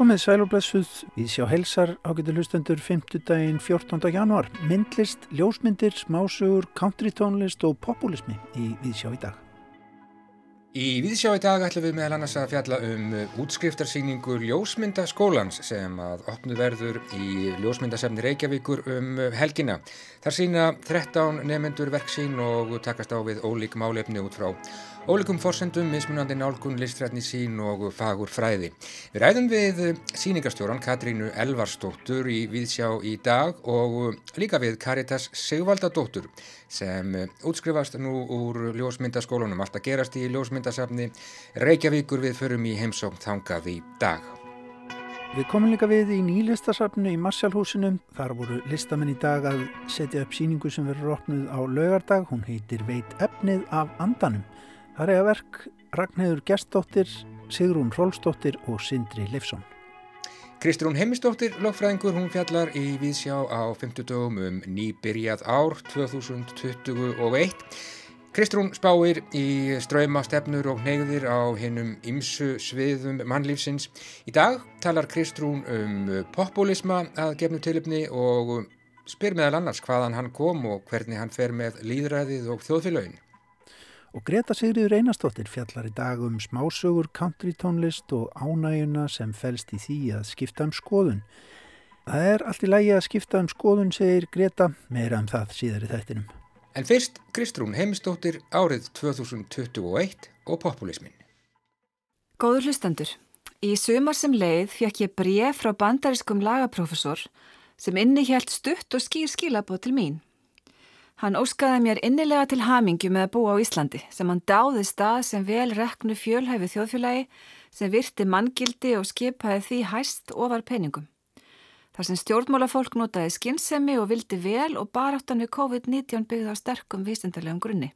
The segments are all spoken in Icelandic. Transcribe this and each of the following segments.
Komið sælublessuð, við sjá helsar ágættu hlustendur 5. daginn 14. januar. Myndlist, ljósmyndir, smásugur, countrytónlist og populismi í Viðsjá í dag. Í Víðsjá í dag ætlum við meðal annars að fjalla um útskriftarsýningu Ljósmyndaskólans sem að opnu verður í Ljósmyndasefni Reykjavíkur um helgina. Þar sína 13 nefnendur verksín og takast á við ólík málefni út frá ólíkum forsendum, mismunandi nálgun, listrætni sín og fagur fræði. Við ræðum við síningastjóran Katrínu Elvarsdóttur í Víðsjá í dag og líka við Karitas Sigvaldadóttur sem útskrifast nú úr ljósmyndaskólanum. Allt að gerast í ljósmyndasafni Reykjavíkur við förum í heimsókn þangað í dag. Við komum líka við í nýlistasafnu í Marsjálfhúsinu. Þar voru listamenn í dag að setja upp síningu sem verður opnuð á laugardag. Hún heitir Veit efnið af andanum. Það er að verk Ragnhildur Gestóttir, Sigrún Rólstóttir og Sindri Leifsson. Kristrún Heimistóttir, lögfræðingur, hún fjallar í Víðsjá á 50 dögum um nýbyrjað ár 2021. Kristrún spáir í ströyma stefnur og neyðir á hennum ymsu sviðum mannlífsins. Í dag talar Kristrún um populisma að gefnu tilipni og spyr meðal annars hvaðan hann kom og hvernig hann fer með líðræðið og þjóðfélagin. Og Greta Sigriður Einarstóttir fjallar í dag um smásögur, countrytónlist og ánæguna sem fælst í því að skipta um skoðun. Það er allt í lægi að skipta um skoðun, segir Greta, meira um það síðar í þættinum. En fyrst Kristrún Heimistóttir árið 2021 og populismin. Góður hlustendur, í sumar sem leið fekk ég bref frá bandariskum lagaprofessor sem inni helt stutt og skýr skilabóð til mín. Hann óskaði mér innilega til hamingju með að búa á Íslandi sem hann dáði stað sem vel reknu fjölhæfi þjóðfélagi sem virti manngildi og skipaði því hæst ofar peningum. Þar sem stjórnmálafólk notaði skinnsemi og vildi vel og baráttan við COVID-19 byggði á sterkum vísindarlegum grunni.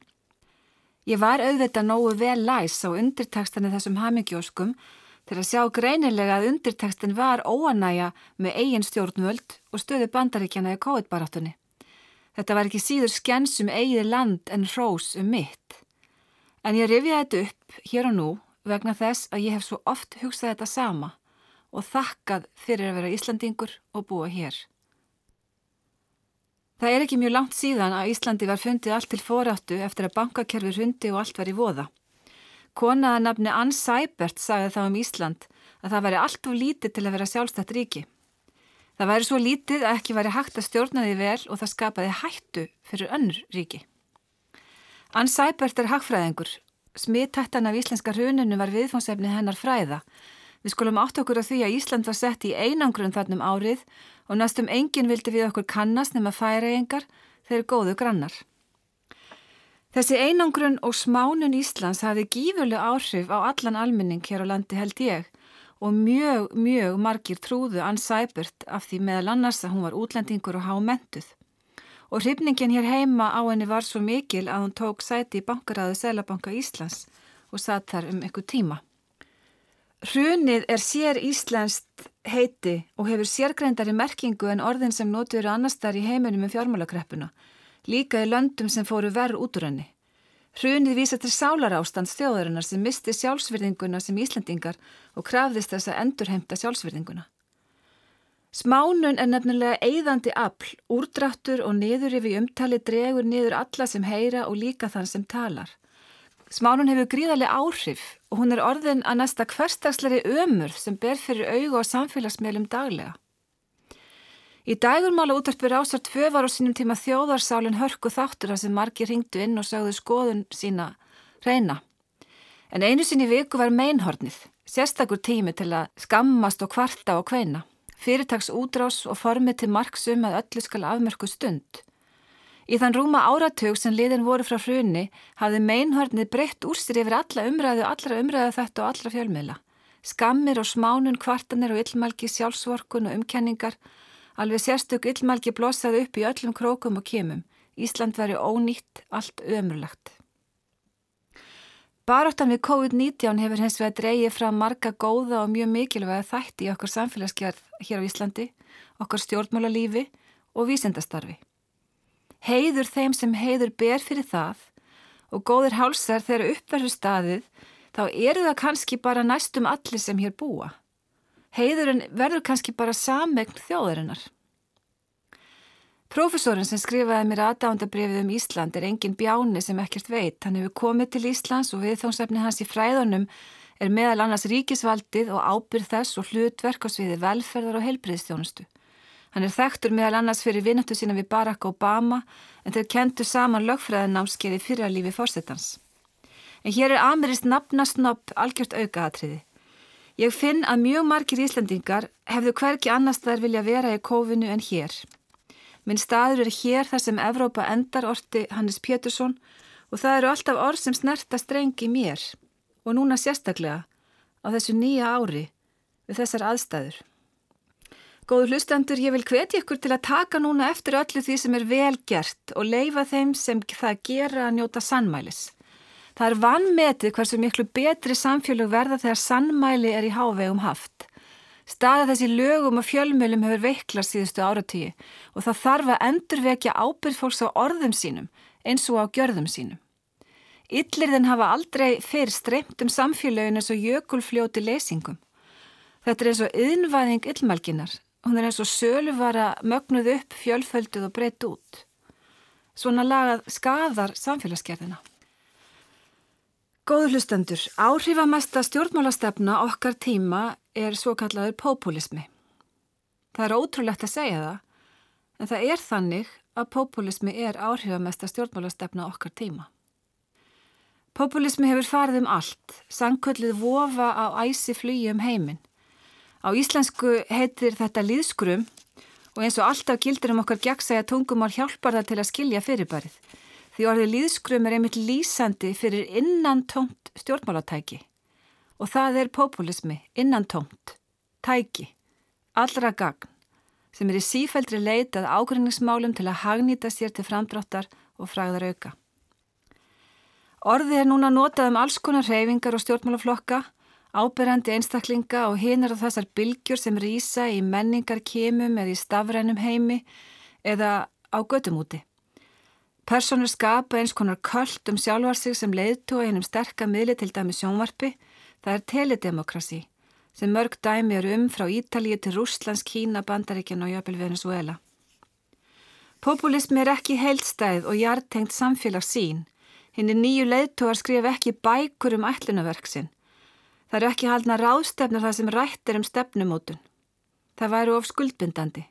Ég var auðvitað nógu vel læs á undirtekstani þessum hamingjóskum til að sjá greinilega að undirtekstin var óanæja með eigin stjórnvöld og stöðu bandaríkjana í COVID-baráttunni. Þetta var ekki síður skjensum eigið land en hrós um mitt. En ég rifjaði þetta upp hér og nú vegna þess að ég hef svo oft hugsað þetta sama og þakkað fyrir að vera Íslandingur og búa hér. Það er ekki mjög langt síðan að Íslandi var fundið allt til foráttu eftir að bankakerfi hundi og allt var í voða. Konaða nafni Ann Seibert sagði þá um Ísland að það væri allt of lítið til að vera sjálfstætt ríki. Það væri svo lítið að ekki væri hægt að stjórna því vel og það skapaði hættu fyrir önnur ríki. Ann Sæbert er hagfræðingur. Smittættan af íslenska hruninu var viðfónsefni hennar fræða. Við skulum átt okkur á því að Ísland var sett í einangrun þarnum árið og næstum enginn vildi við okkur kannast nema færaengar þegar góðu grannar. Þessi einangrun og smánun Íslands hafi gífurlega áhrif á allan almenning hér á landi held ég og mjög, mjög margir trúðu Ann Sæbert af því meðal annars að hún var útlendingur og hámentuð. Og hrifningin hér heima á henni var svo mikil að hún tók sæti í bankaræðu Sælabanka Íslands og satt þar um ykkur tíma. Hrunið er sér Íslandst heiti og hefur sérgreindari merkingu en orðin sem notur eru annars þar í heiminum um fjármálakreppuna, líka í löndum sem fóru verð út úr henni. Hrunið vísa til sálarástand þjóðarinnar sem misti sjálfsverðinguna sem Íslandingar og krafðist þess að endurheimta sjálfsverðinguna. Smánun er nefnilega eigðandi afl, úrdráttur og niður yfir umtali dregur niður alla sem heyra og líka þann sem talar. Smánun hefur gríðarlega áhrif og hún er orðin að næsta hverstagsleiri ömur sem ber fyrir augu og samfélagsmeilum daglega. Í dægurmála útarpur ásar tvö var á sínum tíma þjóðarsálinn hörku þáttur að sem margir ringdu inn og sagðu skoðun sína reyna. En einu sinni viku var meinhornið, sérstakur tími til að skammast og kvarta og kveina. Fyrirtags útrás og formið til marksum að öllu skal afmörku stund. Í þann rúma áratug sem liðin voru frá hruni hafði meinhornið breytt úr sér yfir alla umræðu, allra umræðu þetta og allra fjölmiðla. Skammir og smánun, kvartanir og illmælgi, sjálfsvorkun og umkenningar Alveg sérstök illmælgi blossaði upp í öllum krókum og kemum. Ísland veri ónýtt, allt ömurlegt. Baráttan við COVID-19 hefur hens vegar dreyið frá marga góða og mjög mikilvæga þætti í okkar samfélagsgerð hér á Íslandi, okkar stjórnmálalífi og vísendastarfi. Heiður þeim sem heiður ber fyrir það og góðir hálsar þegar uppverður staðið þá eru það kannski bara næstum allir sem hér búa. Heiðurinn verður kannski bara samegn þjóðarinnar. Profesorinn sem skrifaði mér aðdándabrifið um Ísland er engin bjáni sem ekkert veit. Hann hefur komið til Íslands og viðþóngsefni hans í fræðunum er meðal annars ríkisvaldið og ábyrð þess og hlutverk á sviði velferðar og heilbriðstjónustu. Hann er þekktur meðal annars fyrir vinnöttu sína við Barack Obama en þeir kentu saman lögfræðanámskeiði fyrir að lífi fórsetans. En hér er amirist nafnasnopp algjört aukaðatriði. Ég finn að mjög margir Íslandingar hefðu hverki annars þær vilja vera í kófinu en hér. Minn staður er hér þar sem Evrópa endar orti Hannes Pétursson og það eru alltaf orð sem snerta strengi mér og núna sérstaklega á þessu nýja ári við þessar aðstæður. Góður hlustendur, ég vil hveti ykkur til að taka núna eftir öllu því sem er vel gert og leifa þeim sem það gera að njóta sannmælis. Það er vannmetið hversu miklu betri samfélög verða þegar sannmæli er í hávegum haft. Staða þessi lögum og fjölmjölum hefur veiklast síðustu áratíi og það þarf að endurvekja ábyrð fólks á orðum sínum eins og á gjörðum sínum. Yllirðin hafa aldrei fyrr streymt um samfélögin eins og jökulfljóti leysingum. Þetta er eins og yðnvæðing yllmælginar. Hún er eins og söluvara mögnuð upp, fjölfölduð og breytt út. Svona lagað skadar samfélagsgerðina. Góður hlustendur, áhrifamesta stjórnmálastefna okkar tíma er svo kallaður populismi. Það er ótrúlegt að segja það, en það er þannig að populismi er áhrifamesta stjórnmálastefna okkar tíma. Populismi hefur farið um allt, sangkvöldið vofa á æsi flugi um heiminn. Á íslensku heitir þetta líðskrum og eins og alltaf gildir um okkar gegnsæja tungumál hjálpar það til að skilja fyrirbærið. Því orðið líðskrum er einmitt lýsandi fyrir innan tómt stjórnmálatæki og það er populismi innan tómt, tæki, allra gagn sem er í sífældri leitað ágrinningsmálum til að hagnýta sér til framdráttar og fræðar auka. Orðið er núna notað um alls konar reyfingar og stjórnmálaflokka, áberandi einstaklinga og hinar á þessar bylgjur sem rýsa í menningar kemum eða í stafrænum heimi eða á gödumúti. Personur skapa eins konar köld um sjálfar sig sem leiðtói einum sterka miðli til dæmi sjónvarpi. Það er teledemokrasi sem mörg dæmi eru um frá Ítalíu til Rúslands, Kína, Bandaríkjan og Jöpil Venezuela. Populismi er ekki heilstæð og hjartengt samfélags sín. Hinn er nýju leiðtóar skrif ekki bækur um ætlunaverksinn. Það eru ekki haldna ráðstefnur það sem rættir um stefnumótun. Það væru of skuldbindandi.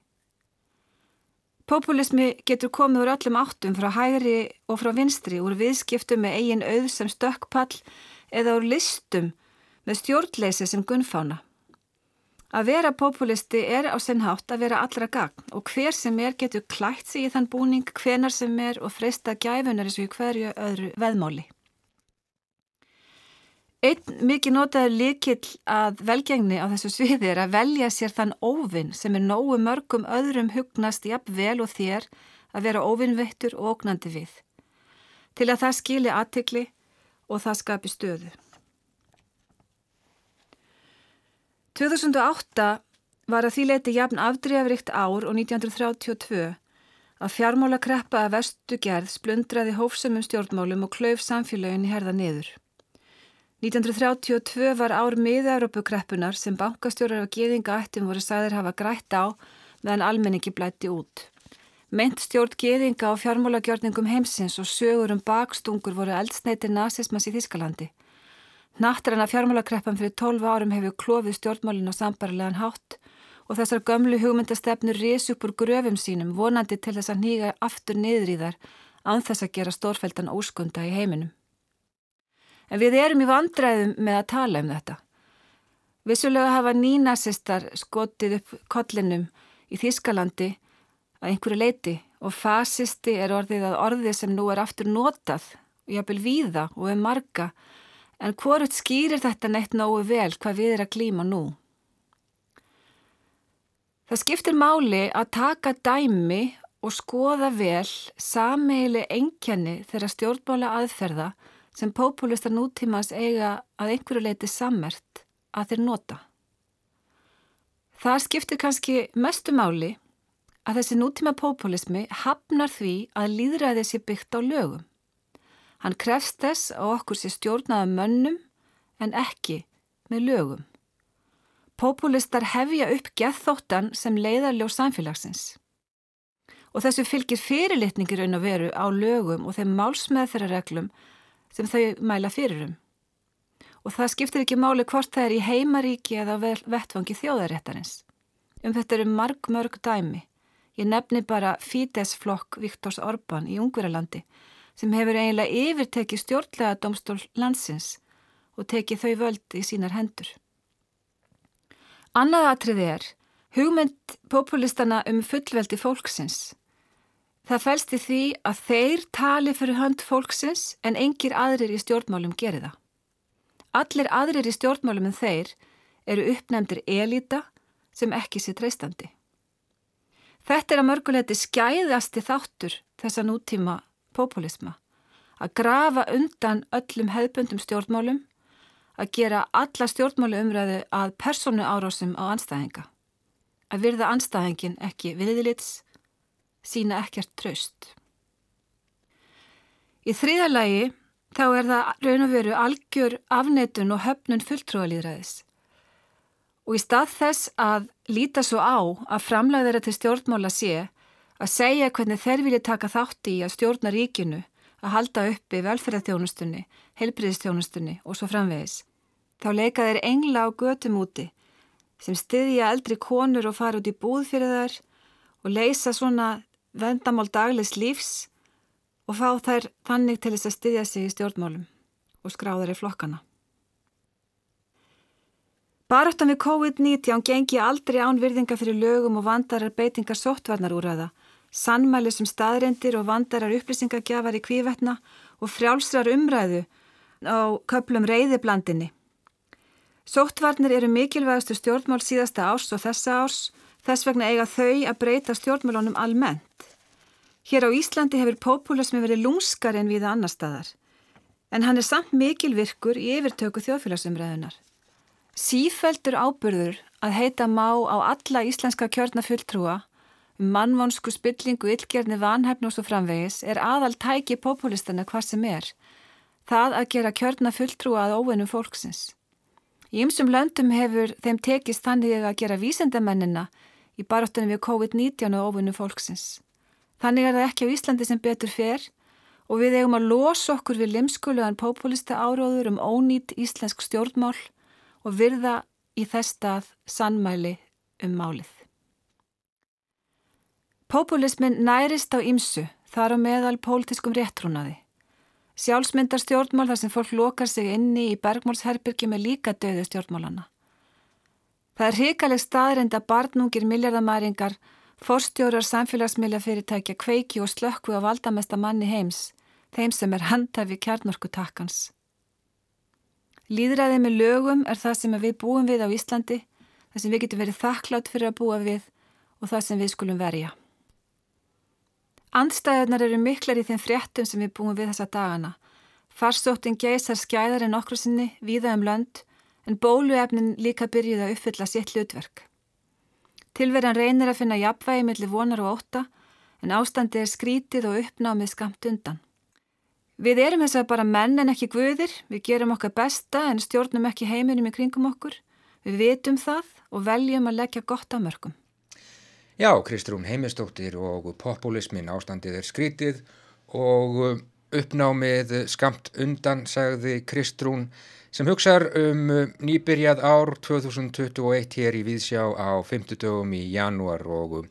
Populismi getur komið úr öllum áttum frá hægri og frá vinstri úr viðskiptum með eigin auð sem stökkpall eða úr listum með stjórnleysi sem gunnfána. Að vera populisti er á sinnhátt að vera allra gagn og hver sem er getur klætt sig í þann búning hvenar sem er og freysta gæfunar eins og hverju öðru veðmáli. Einn mikið notaður líkill að velgengni á þessu sviði er að velja sér þann óvinn sem er nógu mörgum öðrum hugnast jafn vel og þér að vera óvinnveittur og ógnandi við. Til að það skili aðtikli og það skapi stöðu. 2008 var að því leiti jafn afdreyfrikt ár og 1932 að fjármála kreppa að vestu gerð splundraði hófsumum stjórnmálum og klauf samfélagin í herða niður. 1932 var ár miða-Európukreppunar sem bankastjórar af geðingaættum voru sæðir hafa grætt á meðan almenningi blætti út. Meint stjórn geðinga á fjármálagjörningum heimsins og sögur um bakstungur voru eldsneitir nazismas í Þískalandi. Nattræna fjármálakreppan fyrir 12 árum hefur klófið stjórnmálin á sambarlegan hátt og þessar gömlu hugmyndastefnur rés upp úr gröfum sínum vonandi til þess að nýga aftur niður í þar anþess að gera stórfældan óskunda í heiminum. En við erum í vandræðum með að tala um þetta. Vissulega hafa nínasistar skotið upp kollinum í Þískalandi að einhverju leiti og fasisti er orðið að orðið sem nú er aftur notað og jápil víða og er marga en hvorut skýrir þetta neitt nógu vel hvað við er að klíma nú. Það skiptir máli að taka dæmi og skoða vel sameili enkjani þegar stjórnbóla aðferða sem populistar nútímas eiga að einhverju leiti sammert að þeir nota. Það skiptir kannski mestu máli að þessi nútíma populismi hafnar því að líðræði sé byggt á lögum. Hann krefst þess að okkur sé stjórnaða mönnum en ekki með lögum. Populistar hefja upp gethóttan sem leiðarljó samfélagsins. Og þessu fylgir fyrirlitningir raun og veru á lögum og þeim málsmeðferðarreglum sem þau mæla fyrirum. Og það skiptir ekki máli hvort það er í heimaríki eða vettfangi þjóðaréttarins. Um þetta eru marg mörg dæmi. Ég nefni bara Fidesz-flokk Viktors Orbán í Ungverjalandi sem hefur eiginlega yfirtekið stjórnlega domstól landsins og tekið þau völdi í sínar hendur. Annað atrið er hugmynd populistana um fullveldi fólksins. Það fælst í því að þeir tali fyrir hönd fólksins en engir aðrir í stjórnmálum gerir það. Allir aðrir í stjórnmálum en þeir eru uppnefndir elita sem ekki sé treystandi. Þetta er að mörguleiti skæðasti þáttur þessa nútíma populisma. Að grafa undan öllum hefðbundum stjórnmálum, að gera alla stjórnmálu umræðu að personu árásum á anstæðinga. Að virða anstæðingin ekki viðlits, sína ekkert tröst. Í þriðalagi þá er það raun og veru algjör afneitun og höfnun fulltrúalýðræðis. Og í stað þess að líta svo á að framlega þeirra til stjórnmála sé að segja hvernig þeir vilja taka þátt í að stjórna ríkinu, að halda uppi velferðarþjónustunni, helbriðistjónustunni og svo framvegis. Þá leika þeir engla á götum úti sem styðja eldri konur og fara út í búð fyrir þær og leysa svona vendamál daglegs lífs og fá þær þannig til þess að styðja sig í stjórnmálum og skráðar í flokkana. Baráttan við COVID-19 gengi aldrei án virðinga fyrir lögum og vandarar beitingar sóttvarnar úrraða, sannmæli sem staðrendir og vandarar upplýsingagjafar í kvívetna og frjálsrar umræðu á köplum reyðiblandinni. Sóttvarnir eru mikilvægastu stjórnmál síðasta árs og þessa árs, þess vegna eiga þau að breyta stjórnmálunum almennt. Hér á Íslandi hefur populismi verið lungskar en viða annar staðar, en hann er samt mikilvirkur í yfirtöku þjóðfélagsumræðunar. Sífældur ábyrður að heita má á alla íslenska kjörnafulltrúa um mannvonsku spillingu, illgerni, vanhæfn og svo framvegis er aðal tæki populistana hvað sem er. Það að gera kjörnafulltrúa að óvinnum fólksins. Í ymsum löndum hefur þeim tekist þannig að gera vísendamennina í baróttunum við COVID-19 og óvinnum fólksins. Þannig er það ekki á Íslandi sem betur fer og við eigum að losa okkur við limskuluðan populista áróður um ónýtt íslensk stjórnmál og virða í þess stað sannmæli um málið. Populismin nærist á ýmsu, þar á meðal pólitiskum réttrúnaði. Sjálfsmyndar stjórnmál þar sem fólk lokar sig inni í bergmálsherbyrgi með líka döðu stjórnmálana. Það er hrikaleg staðrind að barnungir miljardamæringar, forstjórar samfélagsmiðla fyrirtækja kveiki og slökku á valdamesta manni heims, þeim sem er handhafi kjarnorkutakkans. Líðræðið með lögum er það sem við búum við á Íslandi, það sem við getum verið þakklátt fyrir að búa við og það sem við skulum verja. Andstæðunar eru miklar í þeim fréttum sem við búum við þessa dagana. Farsóttin geysar skæðar en okkur sinni, víða um lönd, en bóluefnin líka byrjuð að uppfylla sitt hlutverk. Tilverjan reynir að finna jafnvægi millir vonar og óta, en ástandi er skrítið og uppnámið skamt undan. Við erum þess að bara menn en ekki guðir, við gerum okkar besta en stjórnum ekki heiminum í kringum okkur. Við vitum það og veljum að leggja gott á mörgum. Já, Kristrún Heimistóttir og populismin ástandið er skrítið og uppnámið skamt undan, sagði Kristrún, sem hugsaður um nýbyrjað ár 2021 hér í Víðsjá á 50 dögum í janúar og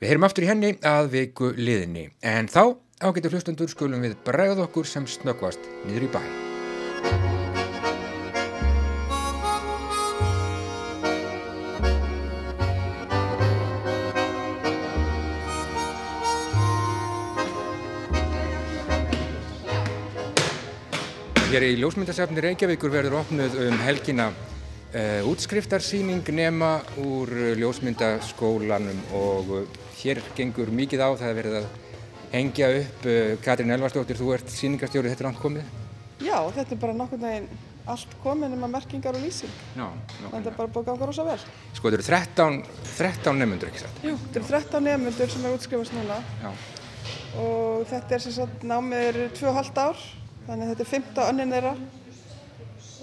við heyrum aftur í henni að viku liðinni. En þá Ágættu hlustundur skulum við bregða okkur sem snöggvast niður í bæ. Hér í ljósmyndasafni Reykjavíkur verður opnuð um helgina uh, útskriftarsýning nema úr ljósmyndaskólanum og uh, hér gengur mikið á það að verða hengja upp. Eh, Katrín Elvarsdóttir, þú ert síningarstjórið, þetta er allt komið? Já, þetta er bara nokkur neginn allt komið nema merkingar og lýsing. Já, þetta er bara búið að ganga rosa vel. Sko, þetta eru 13, 13 nefnundur, ekki satt? Jú, þetta eru 13 nefnundur sem er útskrifast núna. Já. Og þetta er sem sagt námið er 2,5 ár, þannig að þetta er 15 önnin þeirra.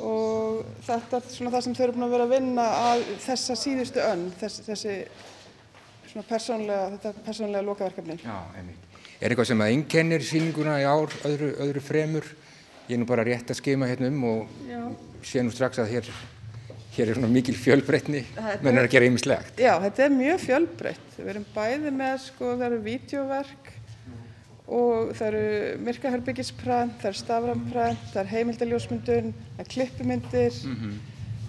og þetta er svona það sem þau eru búin að vera að vinna að þessa síðustu önn, þess, þessi svona persónlega, þetta persónlega lokaverkefni. Já, einmitt. Er eitthvað sem að einkennir síninguna í ár öðru, öðru fremur? Ég er nú bara rétt að skema hérna um og Já. sé nú strax að hér, hér er svona mikil fjölbreytni, menn er að gera ýmislegt. Já, þetta er mjög fjölbreytt. Við erum bæði með, sko, það eru vídeoverk og það eru myrkaherbyggisprent, það eru staframprent, það eru heimildaljósmyndun, það eru klippumyndir, mm -hmm.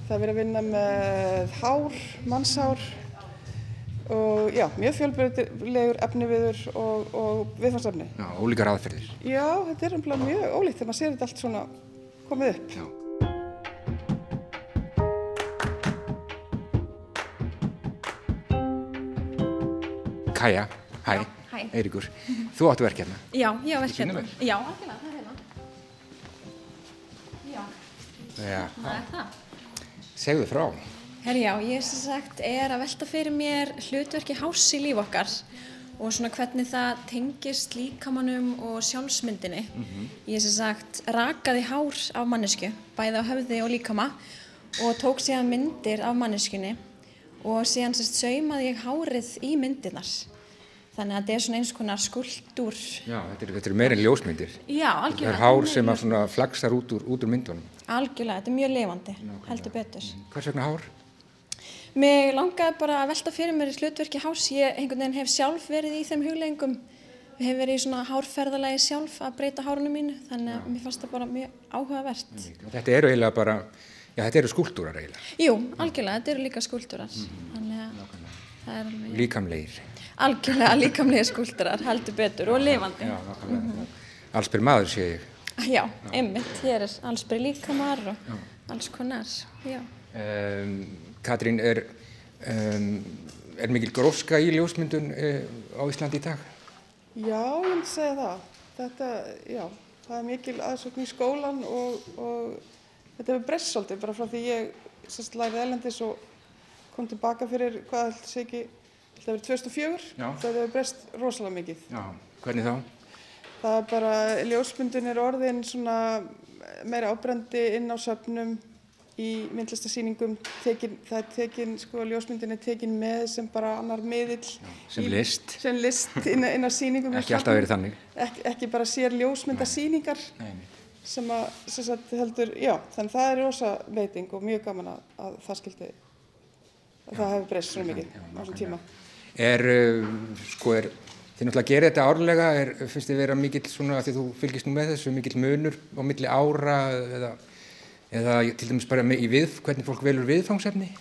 það er verið að vinna með hár, mannshár og já, mjög fjölbreytilegur efniviður og, og viðfarsefni. Já, ólíkar aðferðir. Já, þetta er umlað mjög ólíkt þegar maður sér þetta allt svona komið upp. Já. Kaja, hæ. Hæ. Eiríkur, þú áttu verk hérna. Já, ég á verk hérna. Já, algjörlega, það er hérna. Já. Já. Það er það. Segðu frá. Herri já, ég sem sagt er að velta fyrir mér hlutverki hás í líf okkar og svona hvernig það tengist líkamannum og sjálfsmyndinni. Mm -hmm. Ég sem sagt rakaði hár af mannesku, bæði á höfði og líkama og tók síðan myndir af manneskunni og síðan sérst saumaði ég hárið í myndirnar þannig að þetta er svona eins konar skuldur Já, þetta er, þetta er meirinn ljósmyndir. Já, algjörlega. Það er hár sem að svona flagsar út úr, út úr myndunum. Algjörlega, þetta er mjög levandi, heldur betur. Hvers vegna hár? Mér langaði bara að velta fyrir mér í slutverki hás ég einhvern veginn hef sjálf verið í þeim hugleggingum við hefum verið í svona hárferðalagi sjálf að breyta hárunum mínu þannig að mér fannst það bara mjög áhugavert. Þetta eru eiginlega bara, já þetta eru skúltúrar eiginlega. Jú, algjörlega, þetta eru líka skúltúrar mm -hmm. Líkamlegir algjörlega líkamlega skúldurar heldur betur og lifandi Já, nákvæmlega mm -hmm. Allsbyr maður sé ég Já, einmitt, hér er allsbyr líkamar og Já. alls konar um, Katrín, er um, er mikil gróska í ljósmyndun uh, á Íslandi í dag? Já, ég vil segja það þetta, já, það er mikil aðsökn í skólan og, og þetta hefur breyst svolítið bara frá því ég sérst lærið elendis og kom tilbaka fyrir hvað sé ekki Það verið 2004, það hefur breyst rosalega mikið. Já, hvernig þá? Það er bara, ljósmyndun er orðin svona meira ábrendi inn á söfnum í myndlistasýningum. Tekin, það er tekin, sko, ljósmyndun er tekin með sem bara annar miðill. Sem í, list. Sem list inn, inn á sýningum. Ekki alltaf verið þannig. Ekki, ekki bara sér ljósmyndasýningar sem að, sem sagt, heldur, já, þannig það er rosa veiting og mjög gaman að, að það skildi, að það hefur breyst svo mikið á þessum tíma er, uh, sko er, þið náttúrulega gerir þetta árlega, er, finnst þið vera mikill svona, því þú fylgist nú með þessu, mikill munur á milli ára eða, eða til dæmis bara í við, hvernig fólk velur viðfangsefni?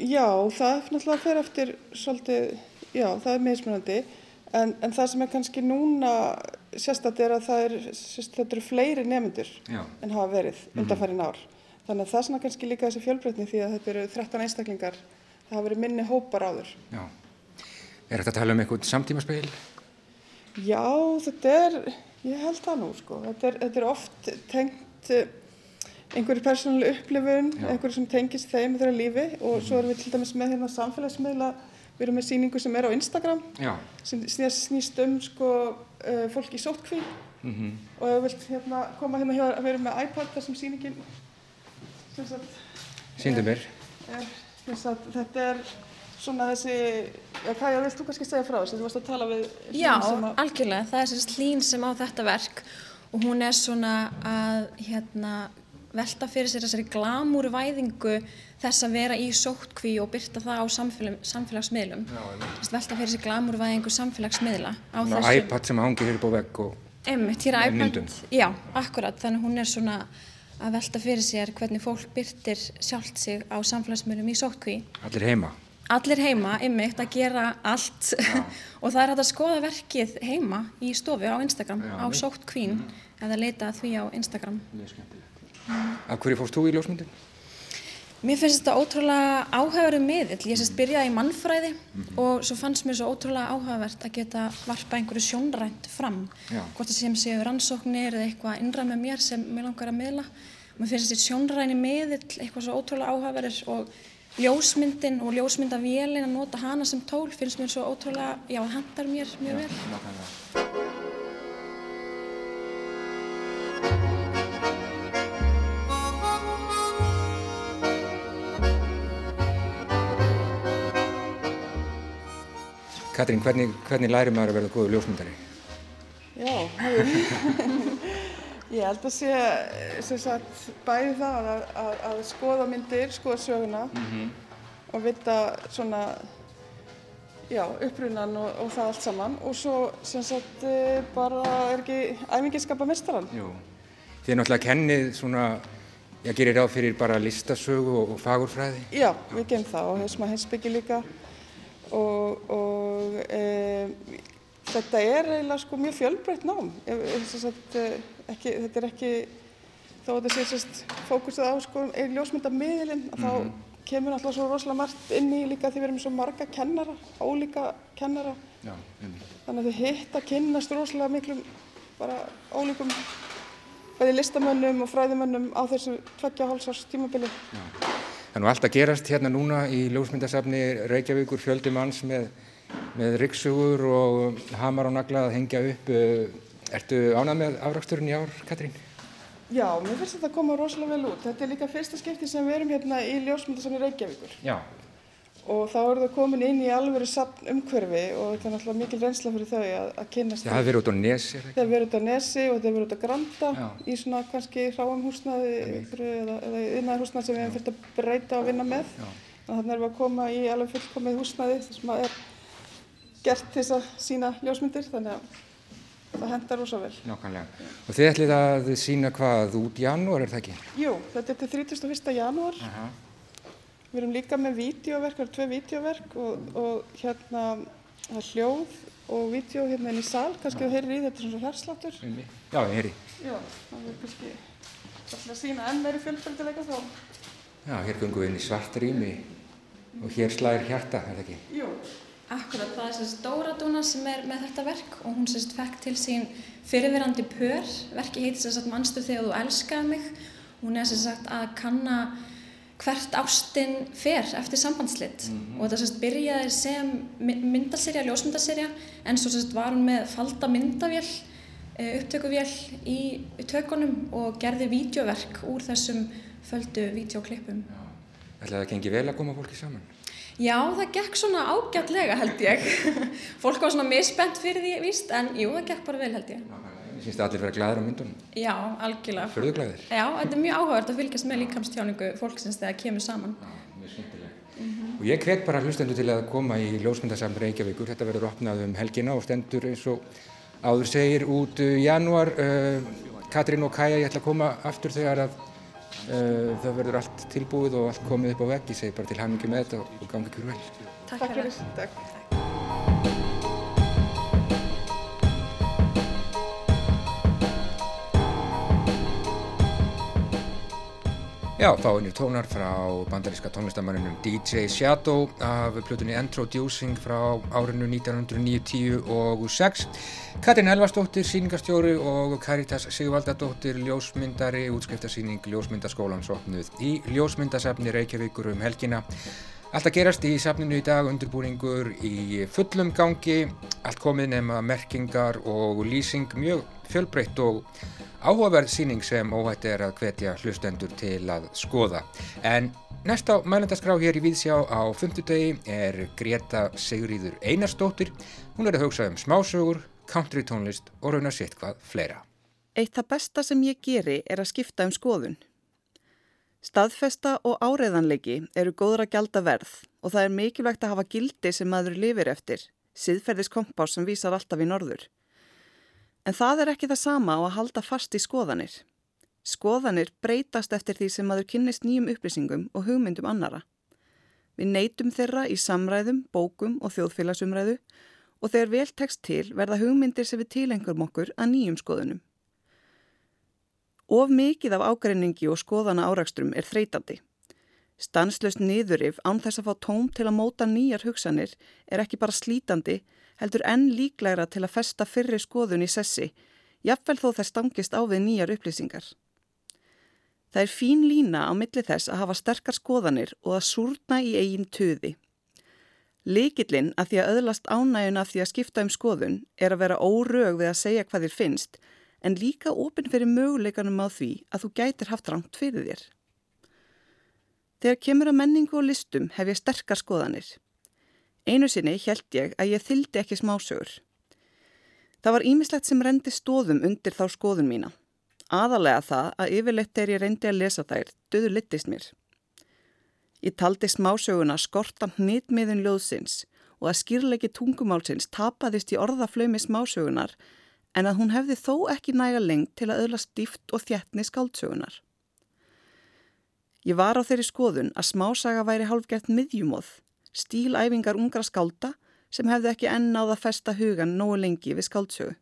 Já, það náttúrulega fer eftir svolítið, já, það er mismunandi, en, en það sem er kannski núna sérstaklega er að það er, þetta eru fleiri nefndur en hafa verið mhm. undanfærin ár. Þannig að það er svona kannski líka þessi fjölbreytni því að þetta eru 13 einstaklingar, það hafa verið minni hópar áður. Já. Er þetta að tala um einhvern samtímaspeil? Já, þetta er, ég held það nú sko, þetta er, þetta er oft tengt eh, einhverju persónuleg upplifun, Já. einhverju sem tengist þeim þeirra lífi og svo erum við til dæmis með hérna samfélagsmiðla, við erum með síningu sem er á Instagram Já. sem snýst um sko uh, fólk í sótkví mm -hmm. og ef við vilt hérna koma hérna hjá að vera með iPad þar sem síningin sem sagt Sýndu mér. Þetta er svona þessi, ja, hvað vilt þú kannski segja frá þessu? Þú varst að tala við hlín Já, sem að... algjörlega, það er þessi hlín sem á þetta verk og hún er svona að hérna, velta fyrir sér þessari glamúrvæðingu þess að vera í sóttkví og byrta það á samfélag, samfélagsmiðlum. Velta fyrir sér glamúrvæðingu samfélagsmiðla á Ná, þessu iPad sem hangi hér upp á vegg og Einmitt, hér er iPad, já, akkurat. Þannig hún er svona að velta fyrir sér hvernig fólk byrtir sjálft sig á samfélagsmiðlum í sóttkví. Allir heima allir heima ymmit að gera allt og það er hægt að skoða verkið heima í stofu á Instagram Já, á Sótt Queen mm. eða leita því á Instagram mm. Af hverju fórst þú í ljósmyndin? Mér finnst þetta ótrúlega áhugaverðu miðill ég sérst byrjaði í mannfræði mm -hmm. og svo fannst mér svo ótrúlega áhugavert að geta varpa einhverju sjónrænt fram Já. hvort það sem séu rannsóknir eða eitthvað innræð með mér sem mér langar að miðla mér finnst þetta sjónræni miðill eitthvað svo ótrúlega áhugaverður og ljósmyndin og ljósmyndavélin að nota hana sem tól finnst mér svo ótrúlega, já það handar mér mjög vel. Katrín, hvernig, hvernig læri maður að verða góður ljósmyndari? Já, hefur. ég held að sé sem sagt bæði það að, að, að skoða myndir, skoða söguna mm -hmm. og vita svona já, upprunan og, og það allt saman og svo sem sagt eh, bara er ekki æfingi skapa mestaran. Jú, þið er náttúrulega kennið svona, ég gerir ráð fyrir bara listasögu og, og fagurfræði. Já, við gerum það og þessum að heimsbyggi líka og, og e, þetta er eiginlega sko mjög fjölbreytt nám. Sagt, eh, ekki, þetta er ekki, þó að þetta sé sérst fókusað á sko, einn ljósmyndamiðilinn, mm -hmm. þá mhm kemur alltaf svo rosalega margt inn í líka því við erum svo marga kennara, ólíka kennara. Já, Þannig að þau hitt að kynnast rosalega miklum bara ólíkum bæði listamönnum og fræðimönnum á þessu tveggja hálsars tímabili. Já. Það er nú alltaf gerast hérna núna í ljósmyndasafni Reykjavíkur fjöldi manns með, með ryggsugur og hamar og nagla að hengja upp. Ertu ánað með afraksturinn í ár, Katrín? Já, mér finnst þetta að koma rosalega vel út. Þetta er líka fyrsta skipti sem við erum hérna í ljósmyndasannu Reykjavíkur. Já. Og þá eru það komin inn í alvöru sapn umhverfi og þetta er náttúrulega mikil reynsla fyrir þau að, að kynast. Það hefur verið út á Nesi, það hefur verið út á Nesi og það hefur verið út á Granda Já. í svona kannski hráum húsnaði eða, eða yðnaðar húsnaði sem við hefum fyrst að breyta og vinna með. Þannig erum við að koma í alveg fullkomið húsnaði sem er gert til þess að sína ljósmyndir þannig að það hendar ósá vel. Nákvæmlega. Og þið ætlið að sína hvað út janúar, er það ekki? Jú, þetta er til 31. janúar. Uh -huh. Við erum líka með vídeoverk, það eru tvei vídeoverk og, og hérna það er hljóð og vídeo hérna inn í sál, kannski þú heyrir í þetta svona hérsláttur. Já, ég heyri. Já, það er kannski að sína enn meiri fjölbreytileika þá. Já, hér gungum við inn í svart rými og hér slæðir hjarta, er það ekki? Jú. Akkurat, það er sérst Dóra Dúna sem er með þetta verk og hún sérst fekk til sín fyrirverandi pör, verki heitir sérst Mannstu þegar þú elskaði mig. Hún er sérst að kanna hvert ástinn fer eftir sambandslitt mm -hmm. og þetta sérst byrjaði sem myndaserja, ljósmyndaserja en svo sérst var hún með falda myndavél, eh, upptökuvél í tökunum og gerði vídeoverk úr þessum földu vídeoklippum. Ætlaði það að gengi vel að koma fólki saman? Já, það gekk svona ágætlega held ég. Fólk var svona misbent fyrir því víst, en jú, það gekk bara vel held ég. Ég finnst það allir vera glæðir á myndunum. Já, algjörlega. Förðu glæðir? Já, þetta er mjög áhugavert að fylgjast með líkamstjáningu fólksins þegar kemur saman. Já, mjög skemmtilega. Mm -hmm. Og ég hvet bara hlustendu til að koma í ljósmyndasamn Reykjavíkur. Þetta verður opnað um helgina og stendur eins og áður segir út uh, januar. Uh, Katrín og Kaja, ég ætla að koma aftur þegar að Eh, það verður allt tilbúið og allt komið upp á vegg ég segi bara til hamingi með þetta og gangi ykkur vel. Takk fyrir. Takk. Já, einir tónar frá bandaríska tónlistamannunum DJ Shadow af plutunni Introducing frá árinu 1990 og 6 Katrin Elvarsdóttir, síningarstjóri og Caritas Sigvaldadóttir, ljósmyndari, útskriftarsýning Ljósmyndaskólan sopnuð í Ljósmyndasafni Reykjavíkur um helgina. Allt að gerast í safninu í dag, undirbúningur í fullum gangi, allt komið nema merkingar og lýsing mjög fjölbreytt og áhugaverð síning sem óhætti er að hvetja hlustendur til að skoða. En næst á mælendaskrá hér í Víðsjá á fymtudegi er Greta Sigurýður Einarstóttir. Hún er að hugsa um smásögur, country tónlist og raunar sitt hvað fleira. Eitt það besta sem ég geri er að skipta um skoðun. Staðfesta og áreðanleiki eru góður að gjalda verð og það er mikilvægt að hafa gildi sem maður lifir eftir, siðferðis kompás sem vísar alltaf í norður. En það er ekki það sama á að halda fast í skoðanir. Skoðanir breytast eftir því sem maður kynnist nýjum upplýsingum og hugmyndum annara. Við neytum þeirra í samræðum, bókum og þjóðfélagsumræðu og þegar vel tekst til verða hugmyndir sem við tilengurum okkur að nýjum skoðunum. Of mikið af ágreiningi og skoðana árakstrum er þreytandi. Stanslöst niðurif án þess að fá tóm til að móta nýjar hugsanir er ekki bara slítandi, heldur enn líklæra til að festa fyrri skoðun í sessi, jafnvel þó þær stangist á við nýjar upplýsingar. Það er fín lína á milli þess að hafa sterkar skoðanir og að súrna í eigin töði. Likillinn að því að öðlast ánæguna að því að skipta um skoðun er að vera órög við að segja hvað þér finnst en líka opinn fyrir möguleikanum á því að þú gætir haft rangt fyrir þér. Þegar kemur að menningu og listum hef ég sterkar skoðanir. Einu sinni held ég að ég þyldi ekki smásögur. Það var ímislegt sem rendi stóðum undir þá skoðun mína. Aðalega það að yfirleitt er ég reyndi að lesa þær, döður litist mér. Ég taldi smásöguna skortan hnitmiðin ljóðsins og að skýrleiki tungumálsins tapaðist í orðaflömi smásögunar en að hún hefði þó ekki næga lengt til að öðla stíft og þjættni skáldsögunar. Ég var á þeirri skoðun að smásaga væri hálfgert miðjumóð, stílæfingar ungra skálda sem hefði ekki enn á það festa hugan nógu lengi við skáldsögu.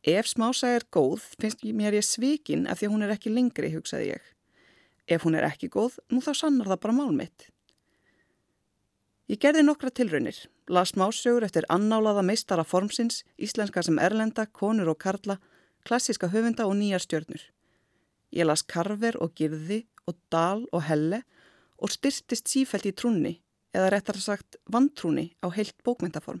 Ef smásaga er góð finnst mér ég svikin af því að hún er ekki lengri, hugsaði ég. Ef hún er ekki góð, nú þá sannar það bara málmitt. Ég gerði nokkra tilraunir, las másögur eftir annálaða meistara formsins, íslenska sem erlenda, konur og karla, klassiska höfunda og nýjar stjörnur. Ég las karver og girði og dal og helle og styrtist sífælt í trúni, eða réttar sagt vantrúni á heilt bókmyndaform.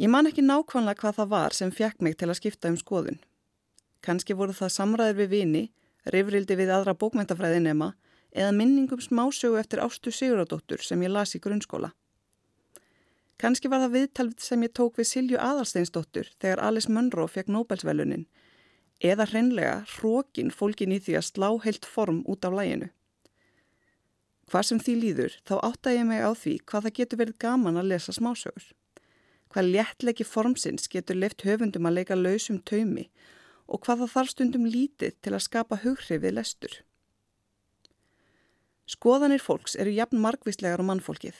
Ég man ekki nákvæmlega hvað það var sem fjekk mig til að skipta um skoðun. Kanski voru það samræðir við vini, rifrildi við aðra bókmyndafræðinema, eða minningum smásögu eftir Ástu Siguradóttur sem ég las í grunnskóla. Kanski var það viðtalvið sem ég tók við Silju Adalsteinsdóttur þegar Alice Munro fekk Nobelsvelunin eða hreinlega hrókin fólkin í því að slá heilt form út af læginu. Hvað sem því líður þá átta ég mig á því hvað það getur verið gaman að lesa smásögur. Hvað léttlegi formsins getur left höfundum að leika lausum taumi og hvað það þarf stundum lítið til að skapa hughrifið lestur. Skoðanir fólks eru jafn margvíslegar á mannfólkið.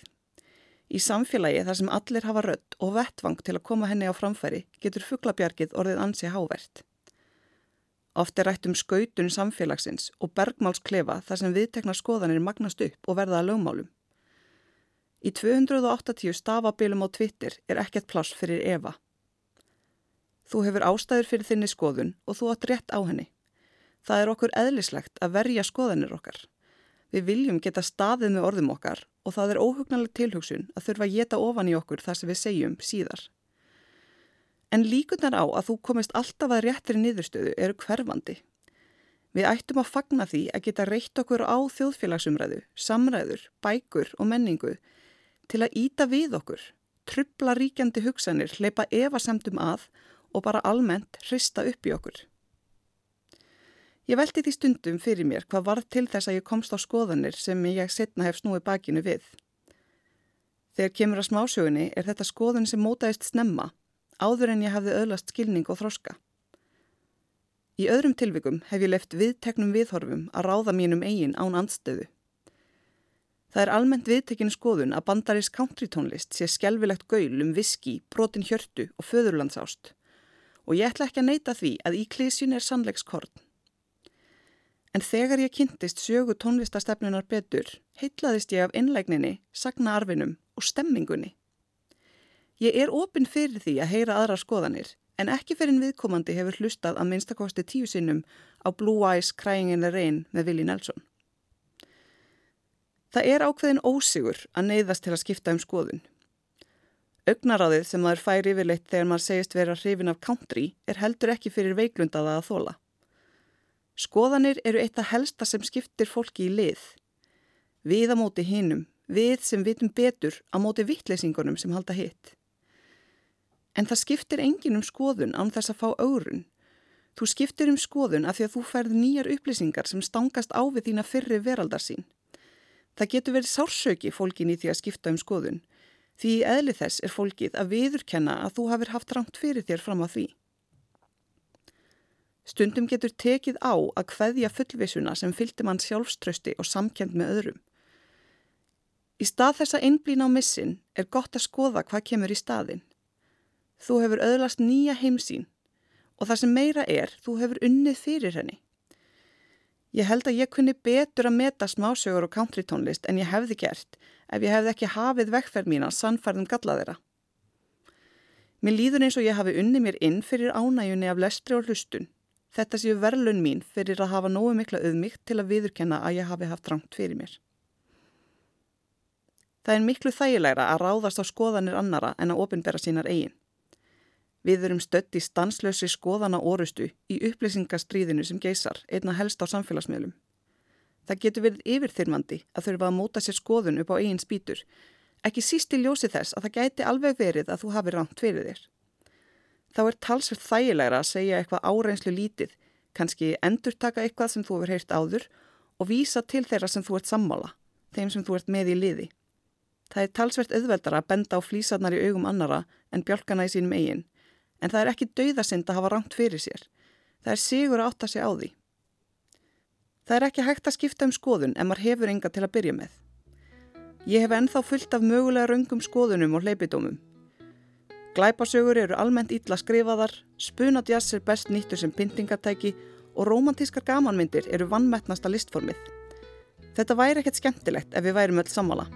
Í samfélagi þar sem allir hafa rödd og vettvang til að koma henni á framfæri getur fugglabjargið orðið ansi hávert. Oft er rætt um skautun samfélagsins og bergmálsklefa þar sem viðtekna skoðanir magnast upp og verða að lögmálum. Í 280 stafabilum á Twitter er ekkert pláss fyrir Eva. Þú hefur ástæður fyrir þinni skoðun og þú átt rétt á henni. Það er okkur eðlislegt að verja skoðanir okkar. Við viljum geta staðið með orðum okkar og það er óhugnarlega tilhugsun að þurfa að geta ofan í okkur þar sem við segjum síðar. En líkunar á að þú komist alltaf að réttir niðurstöðu eru hverfandi. Við ættum að fagna því að geta reitt okkur á þjóðfélagsumræðu, samræður, bækur og menningu til að íta við okkur, trubla ríkjandi hugsanir, leipa evasemdum að og bara almennt hrista upp í okkur. Ég veldi því stundum fyrir mér hvað varð til þess að ég komst á skoðanir sem ég setna hef snúið bakinu við. Þegar kemur að smásögunni er þetta skoðun sem mótaðist snemma, áður en ég hafði öðlast skilning og þroska. Í öðrum tilvikum hef ég left viðteknum viðhorfum að ráða mínum eigin án andstöðu. Það er almennt viðtekinu skoðun að bandarís country tónlist sé skjálfilegt gaul um viski, brotin hjörtu og föðurlandsást og ég ætla ekki að neyta því að í klísjun er sannleikskorn. En þegar ég kynntist sjögu tónlistastefnunar betur, heitlaðist ég af innlegninni, sagnaarfinum og stemmingunni. Ég er opinn fyrir því að heyra aðra skoðanir, en ekki fyrir en viðkomandi hefur hlustað að minnstakosti tíu sinnum á Blue Eyes Crying in the Rain með Willi Nelson. Það er ákveðin ósigur að neyðast til að skipta um skoðun. Ögnaráðið sem maður fær yfirleitt þegar maður segist vera hrifin af country er heldur ekki fyrir veiklundaða að þóla. Skoðanir eru eitt að helsta sem skiptir fólki í lið. Við að móti hinnum, við sem vitum betur að móti vittleysingunum sem halda hitt. En það skiptir engin um skoðun án þess að fá aurun. Þú skiptir um skoðun af því að þú færð nýjar upplýsingar sem stangast á við þína fyrri veraldar sín. Það getur verið sársöki fólkin í því að skipta um skoðun. Því í eðli þess er fólkið að viðurkenna að þú hafir haft rangt fyrir þér fram á því. Stundum getur tekið á að hveðja fullvisuna sem fylgdi mann sjálfströsti og samkend með öðrum. Í stað þessa einblín á missin er gott að skoða hvað kemur í staðin. Þú hefur öðlast nýja heimsín og það sem meira er, þú hefur unnið fyrir henni. Ég held að ég kunni betur að meta smásögur og country tónlist en ég hefði gert ef ég hefði ekki hafið vekkferð mín að sannfærðum galla þeirra. Mér líður eins og ég hafi unnið mér inn fyrir ánæjunni af lestri og hlustun Þetta séu verlun mín fyrir að hafa nógu mikla auðmygt til að viðurkenna að ég hafi haft rangt fyrir mér. Það er miklu þægilegra að ráðast á skoðanir annara en að ofinbera sínar eigin. Við erum stött í stanslösi skoðana orustu í upplýsingastríðinu sem geysar einna helst á samfélagsmiðlum. Það getur verið yfirþyrmandi að þurfa að móta sér skoðun upp á eigin spýtur. Ekki síst í ljósi þess að það gæti alveg verið að þú hafi ránt fyrir þér. Þá er talsvert þægilegra að segja eitthvað áreinslu lítið, kannski endur taka eitthvað sem þú hefur heyrt áður og vísa til þeirra sem þú ert sammála, þeim sem þú ert með í liði. Það er talsvert auðveldara að benda á flýsarnar í augum annara en bjálkana í sínum eigin, en það er ekki dauðasind að hafa ránt fyrir sér. Það er sigur að átta sig á því. Það er ekki hægt að skipta um skoðun en maður hefur enga til að byrja með. Ég hef ennþá fullt af mögulega raungum skoðunum og hleypidómum. Glæpasögur eru almennt ítla skrifaðar, spunadjass er best nýttur sem pyntingatæki og romantískar gamanmyndir eru vannmettnasta listformið. Þetta væri ekkert skemmtilegt ef við værum öll sammála.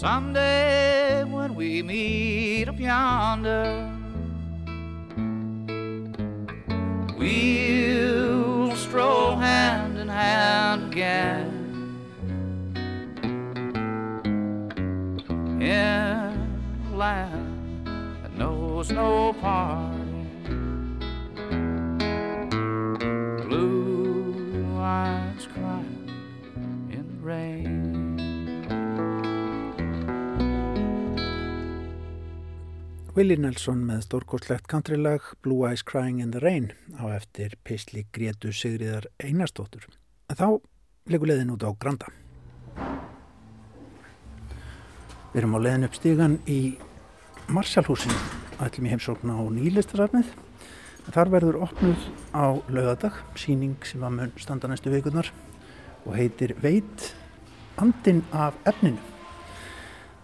Someday when we meet up yonder, we'll stroll hand in hand again. In a land that knows no parting, blue eyes crying in the rain. Willie Nelson með stórkostlegt countrylag Blue Eyes Crying in the Rain á eftir Písli Gretu Sigriðar Einarstóttur. Þá leikur leiðin út á Granda. Við erum á leiðin upp stígan í Marshallhúsinu, ætlum í heimsókn á nýlistasafnið. Þar verður opnuð á laugadag, síning sem var mun standa næstu vikunar og heitir Veit andin af efninu.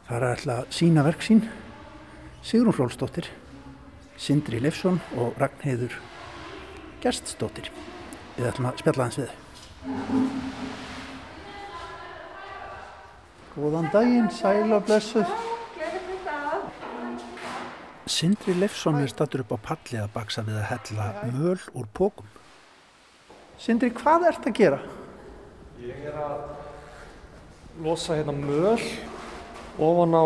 Það er alltaf sína verk sín Sigrun Rólsdóttir, Sindri Leifsson og Ragnheiður Gerstsdóttir. Við ætlum að spjalla hans við þau. Góðan daginn, sæl og blessuð. Sindri Leifsson er stattur upp á palli að baksa við að hella möl úr pókum. Sindri, hvað ert að gera? Ég er að losa hérna möl ofan á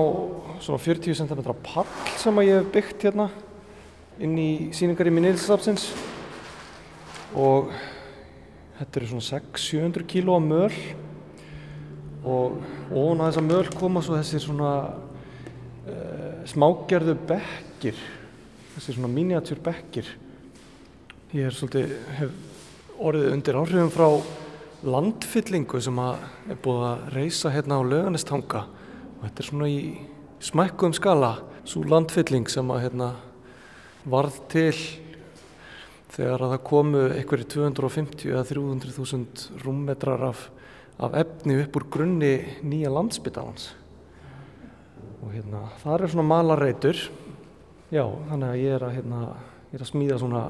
svona 40 cm pall sem að ég hef byggt hérna inn í síningar í minnilsafsins og þetta eru svona 600-700 kíló af möl. Og ofan á þessa möl koma svo þessir svona uh, smágerðu bekkir. Þessir svona miniatúr bekkir. Ég er svolítið hef orðið undir áhrifum frá landfyllingu sem að er búið að reysa hérna á löganestanga og þetta er svona í smækkuðum skala svo landfylling sem að hérna varð til þegar að það komu einhverju 250 eða 300.000 rúmmetrar af, af efni upp úr grunni nýja landsbytalans og hérna það er svona malareitur já þannig að ég er að hérna ég er að smíða svona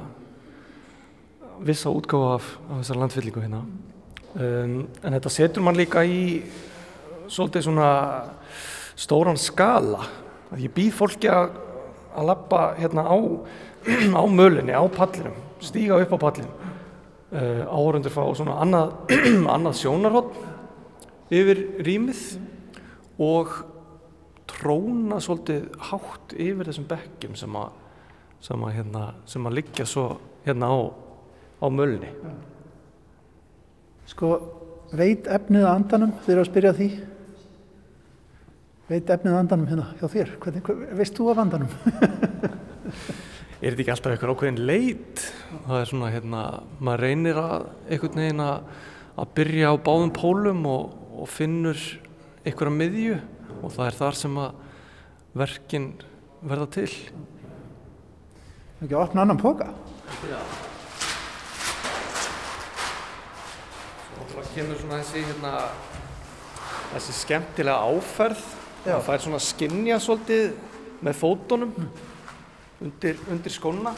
vissa útgáfa af, af þessar landfyllingu hérna. Um, en þetta setur mann líka í svolítið svona stóran skala ég býð fólki að, að lappa hérna á, á mölinni, á pallinum, stíga upp á pallin uh, áhörundur fá svona annað, annað sjónarhótt yfir rýmið og tróna svolítið hátt yfir þessum bekkjum sem að, sem að, hérna, sem að liggja svo hérna á, á mölinni. Sko, veit efnið að andanum þegar að spyrja því? Veit efnið að andanum hérna hjá þér? Hvernig, hver, veist þú af andanum? er þetta ekki alltaf eitthvað ákveðin leit? Það er svona, hérna, maður reynir að einhvern veginn að, byrja á báðum pólum og, og finnur einhverja miðju og það er þar sem að verkin verða til. Ekki að opna annan póka? Já. Það kemur svona þessi, hérna, þessi skemmtilega áferð. Það fær svona skinja svolítið með fótunum mm. undir, undir skóna.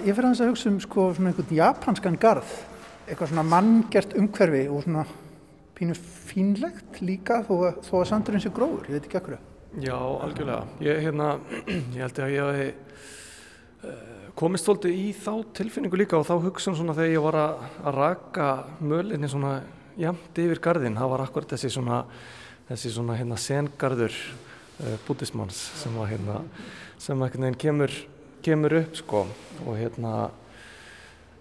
ég fyrir að hugsa um sko svona einhvern japanskan garð, eitthvað svona manngert umhverfi og svona pínu fínlegt líka þó að, þó að sandurinn sé gróður, ég veit ekki ekkur. Já, algjörlega. Ég, hérna, ég held að ég hafi uh, komist svolítið í þá tilfinningu líka og þá hugsun svona þegar ég var að, að raka mölinni svona jæmt yfir gardin, það var akkurat þessi svona, þessi svona hérna sengarður uh, bútismanns sem var hérna, sem einhvern veginn kemur, kemur upp sko og hérna,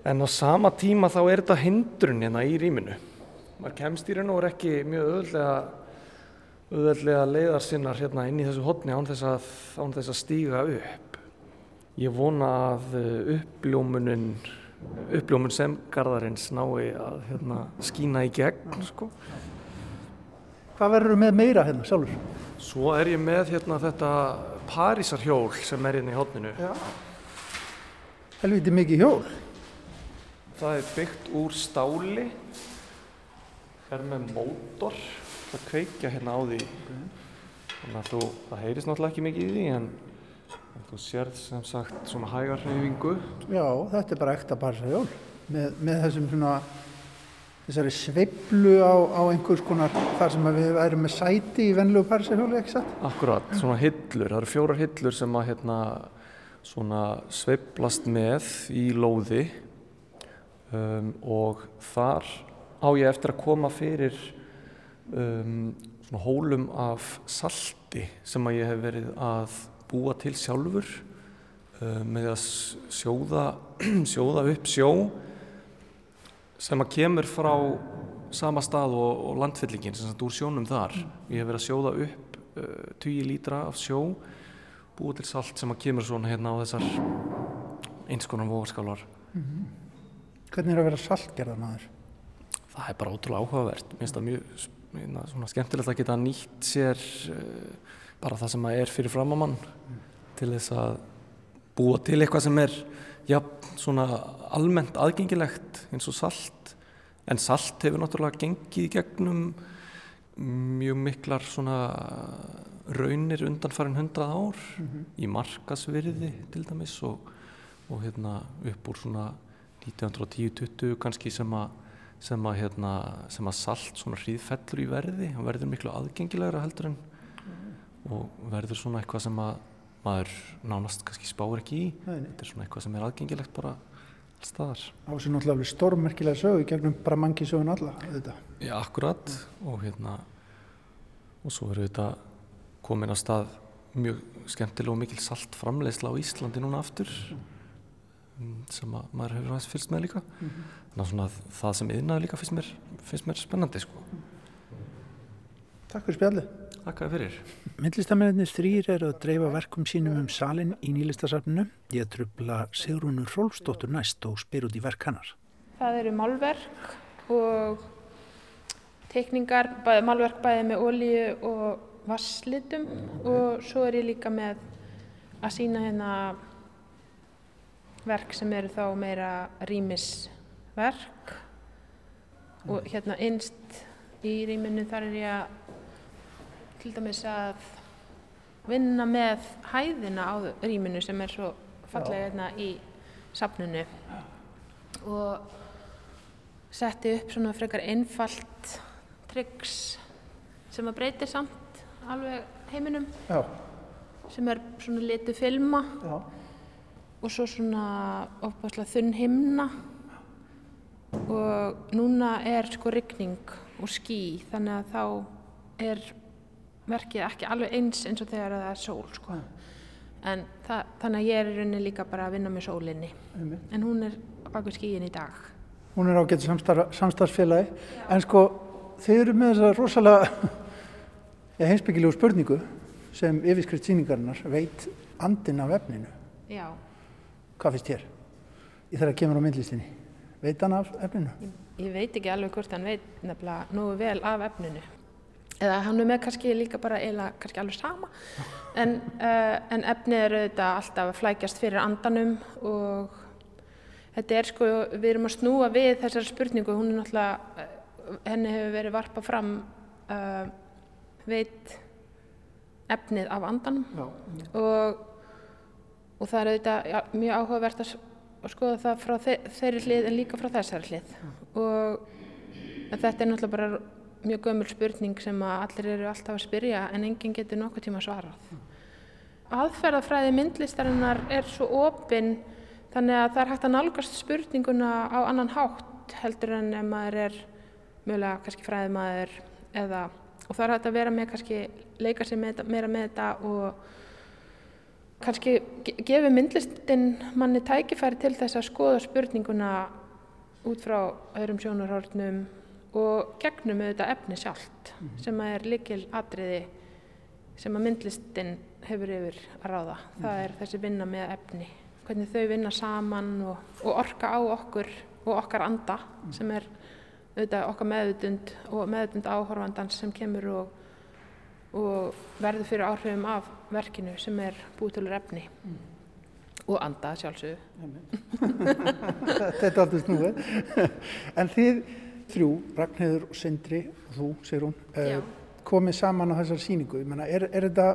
en á sama tíma þá er þetta hindrun hérna í rýminu. Maður kemst í raun og er ekki mjög auðveldlega leiðar sinnar hérna inn í þessu hodni án þess að, án þess að stíga upp. Ég vona að uh, uppljómunin, uppljómun sem gardarins nái að hérna, skína í gegn. Sko. Hvað verður með meira hérna sjálfur? Svo er ég með hérna þetta Parísarhjól sem er hérna í hodninu. Helviti mikið hjól. Það er byggt úr stáli, er með mótor. Að kveikja hérna á því. Þannig að þú, það heyrist náttúrulega ekki mikið í því en, en þú sérð sem sagt svona hægar hreyfingu Já, þetta er bara ekta barsahjól með, með þessum svona þessari sveiblu á, á einhvers konar þar sem við erum með sæti í venlu barsahjóli, ekki satt? Akkurat, svona hillur, það eru fjórar hillur sem að hérna svona sveiblast með í lóði. Um, og þar á ég eftir að koma fyrir um, svona hólum af salti sem að ég hef verið að búa til sjálfur um, með að sjóða, sjóða upp sjó sem að kemur frá sama stað og, og landfyllingin sem sagt úr sjónum þar. Ég hef verið að sjóða upp uh, 20 lítra af sjó búið til salt sem að kemur svona hérna á þessar einskonar vogarskálar. Mm -hmm. Hvernig er að vera saltgerðan aður? Það er bara ótrúlega áhugavert. Mér finnst það mjög Hérna, svona skemmtilegt að geta nýtt sér uh, bara það sem að er fyrir framamann mm. til þess að búa til eitthvað sem er ja, svona almennt aðgengilegt eins og salt en salt hefur náttúrulega gengið í gegnum mjög miklar svona raunir undanfærin hundrað ár mm -hmm. í markasvirði til dæmis og, og hérna upp úr svona 1910-20 kannski sem að sem að, hérna, sem að salt svona hríðfellur í verði og verður miklu aðgengilegra heldur en mm. og verður svona eitthvað sem að maður nánast kannski spáur ekki í Nei. þetta er svona eitthvað sem er aðgengilegt bara alls staðar. Á þessu náttúrulega stórmerkilega sögu gegnum bara mangi sögun alla þetta. Já, akkurat mm. og hérna og svo verður þetta komin að stað mjög skemmtilega og mikil salt framleiðsla á Íslandi núna aftur mm. sem að maður hefur aðeins fyrst með líka -hmm þannig að svona, það sem yðnaður líka finnst mér, finnst mér spennandi sko. Takk fyrir spjallið. Takk fyrir. Myndlistamennir þrýr eru að dreifa verkum sínum um salin í nýlistasafninu. Ég tröfla Sigrúnur Rólfsdóttur næst og spyr út í verk hannar. Það eru málverk og teikningar, bæði, málverk bæði með ólíu og vasslitum og svo er ég líka með að sína hérna verk sem eru þá meira rýmis verk. Og hérna einst í rýminu þar er ég að til dæmis að vinna með hæðina á rýminu sem er svo fallega hérna í safnunu og setti upp svona frekar einfalt tryggs sem að breytir samt alveg heiminum. Já. sem er svona litu filma. Já. og svo svona ofbáslega þunn himna og núna er sko ryggning og ský þannig að þá er verkið ekki alveg eins eins og þegar það er sól sko. En það, þannig að ég er í rauninni líka bara að vinna með sólinni. Einmitt. en hún er baka skíin í dag. Hún er ágætt samstarfsfélagi. En sko þeir eru með þessa rosalega heimsbyggilegu spurningu sem yfirskrift síningarinnar veit andin af efninu. Já. Hvað finnst þér? Þarf að kemur á myndlistinni Veit hann af efninu? Ég, ég veit ekki alveg hvort hann veit nefnilega nógu vel af efninu. Eða hann er með kannski líka bara eila kannski alveg sama. En, uh, en efnið er auðvitað alltaf að flækjast fyrir andanum og þetta er sko, við erum að snúa við þessari spurningu. Hún er náttúrulega, uh, henni hefur verið varpað fram uh, veit efnið af andanum og, og það er auðvitað já, mjög áhugavert að að skoða það frá þe þeirri hlið en líka frá þessari hlið. Og þetta er náttúrulega bara mjög gömul spurning sem að allir eru alltaf að spyrja en enginn getur nokkuð tíma svarað. Aðferðafræði myndlistarinnar er svo opinn þannig að það er hægt að nálgast spurninguna á annan hátt heldur en ef maður er mögulega kannski fræðimaður eða og það er hægt að vera með kannski leika sér meira með þetta og kannski gefi myndlistin manni tækifæri til þess að skoða spurninguna út frá öðrum sjónarhórnum og gegnum auðvitað efni sjálft mm. sem að er likil atriði sem að myndlistin hefur yfir að ráða. Mm. Það er þessi vinna með efni, hvernig þau vinna saman og, og orka á okkur og okkar anda mm. sem er auðvitað okkar meðutund og meðutund áhorfandans sem kemur og, og verður fyrir áhrifum af verkinu sem er bútulur efni mm. og anda sjálfsögðu. Þetta er alltaf snúið. En þið þrjú, Ragnhildur og Sindri og þú, segir hún, uh, komið saman á þessar síningu. Menna, er, er, þetta,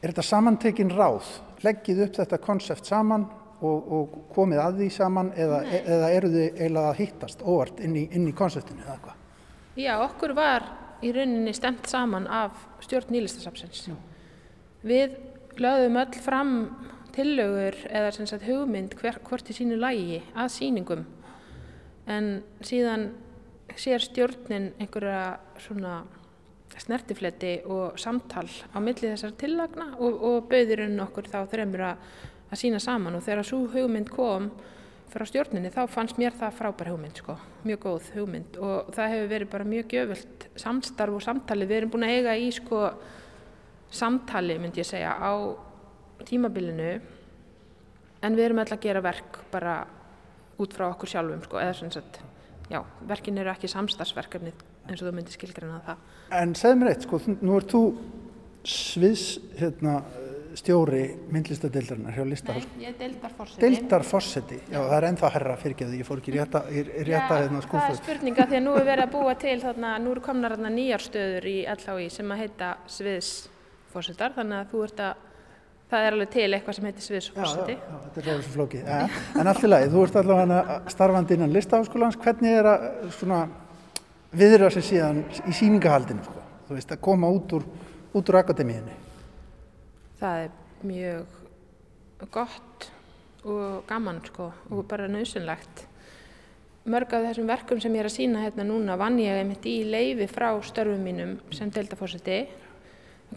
er þetta samantekin ráð? Leggið upp þetta konsept saman og, og komið að því saman eða, eða eru þið eiginlega að hittast óvart inn í, inn í konseptinu eða hvað? Já, okkur var í rauninni stemt saman af stjórn nýlistasapsins. Við lögðum öll fram tillögur eða sagt, hugmynd hver, hvort í sínu lægi að síningum en síðan sér stjórnin einhverja svona snertifleti og samtal á milli þessar tillagna og, og bauðirinn okkur þá þreymur að, að sína saman. Og þegar svo hugmynd kom frá stjórninni þá fannst mér það frábær hugmynd sko, mjög góð hugmynd. Og það hefur verið bara mjög gjöfult samstarf og samtali, við erum búin að eiga í sko samtali myndi ég segja á tímabilinu en við erum alltaf að gera verk bara út frá okkur sjálfum sko, eða svona sett já, verkin eru ekki samstagsverkefni eins og þú myndir skilgreina það. En segð mér eitt, sko, nú ert þú sviðs hérna, stjóri myndlistadeildarinnar hjá Listahals. Nei, ég er deildarforseti. Deildarforseti, já, það er ennþá herra fyrirgeðu, ég fór ekki rétta, rétta hérna skúfur. Það er spurninga því að nú er verið að búa til þarna, nú eru komnar hérna nýjar stöður í LHI sem að heita sviðsforsetar, þannig að þú ert að það er alveg til eitthvað sem heitir sviðsforseti. Já, já, þetta er alveg svo flókið. Ja, en allt í lagi, þú ert allavega starfandi innan listaháskólans, hvernig er að svona viðra sér síðan í síningahaldinu, sko? þú veist, að koma út úr, út úr akademíinni? Það er mjög gott og gaman, sko, og bara nöðsynlegt. Mörg af þessum verkum sem ég er að sína hérna núna vann ég einmitt í leifi frá störfum mínum sem deildaforseti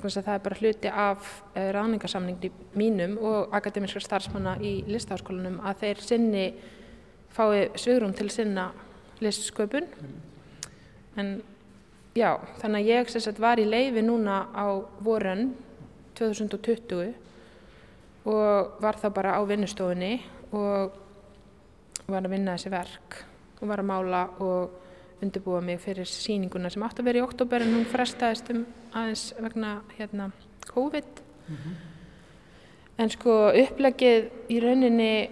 það er bara hluti af eh, ráningarsamningi mínum og akademiska starfsmanna í listaháskólanum að þeir sinni fái svögrum til sinna listsköpun. En já, þannig að ég sagt, var í leifi núna á voran 2020 og var þá bara á vinnustofunni og var að vinna þessi verk og var að mála og undirbúa mig fyrir síninguna sem átt að vera í oktober en hún frestaðist um aðeins vegna hérna COVID. Mm -hmm. en sko upplegið í rauninni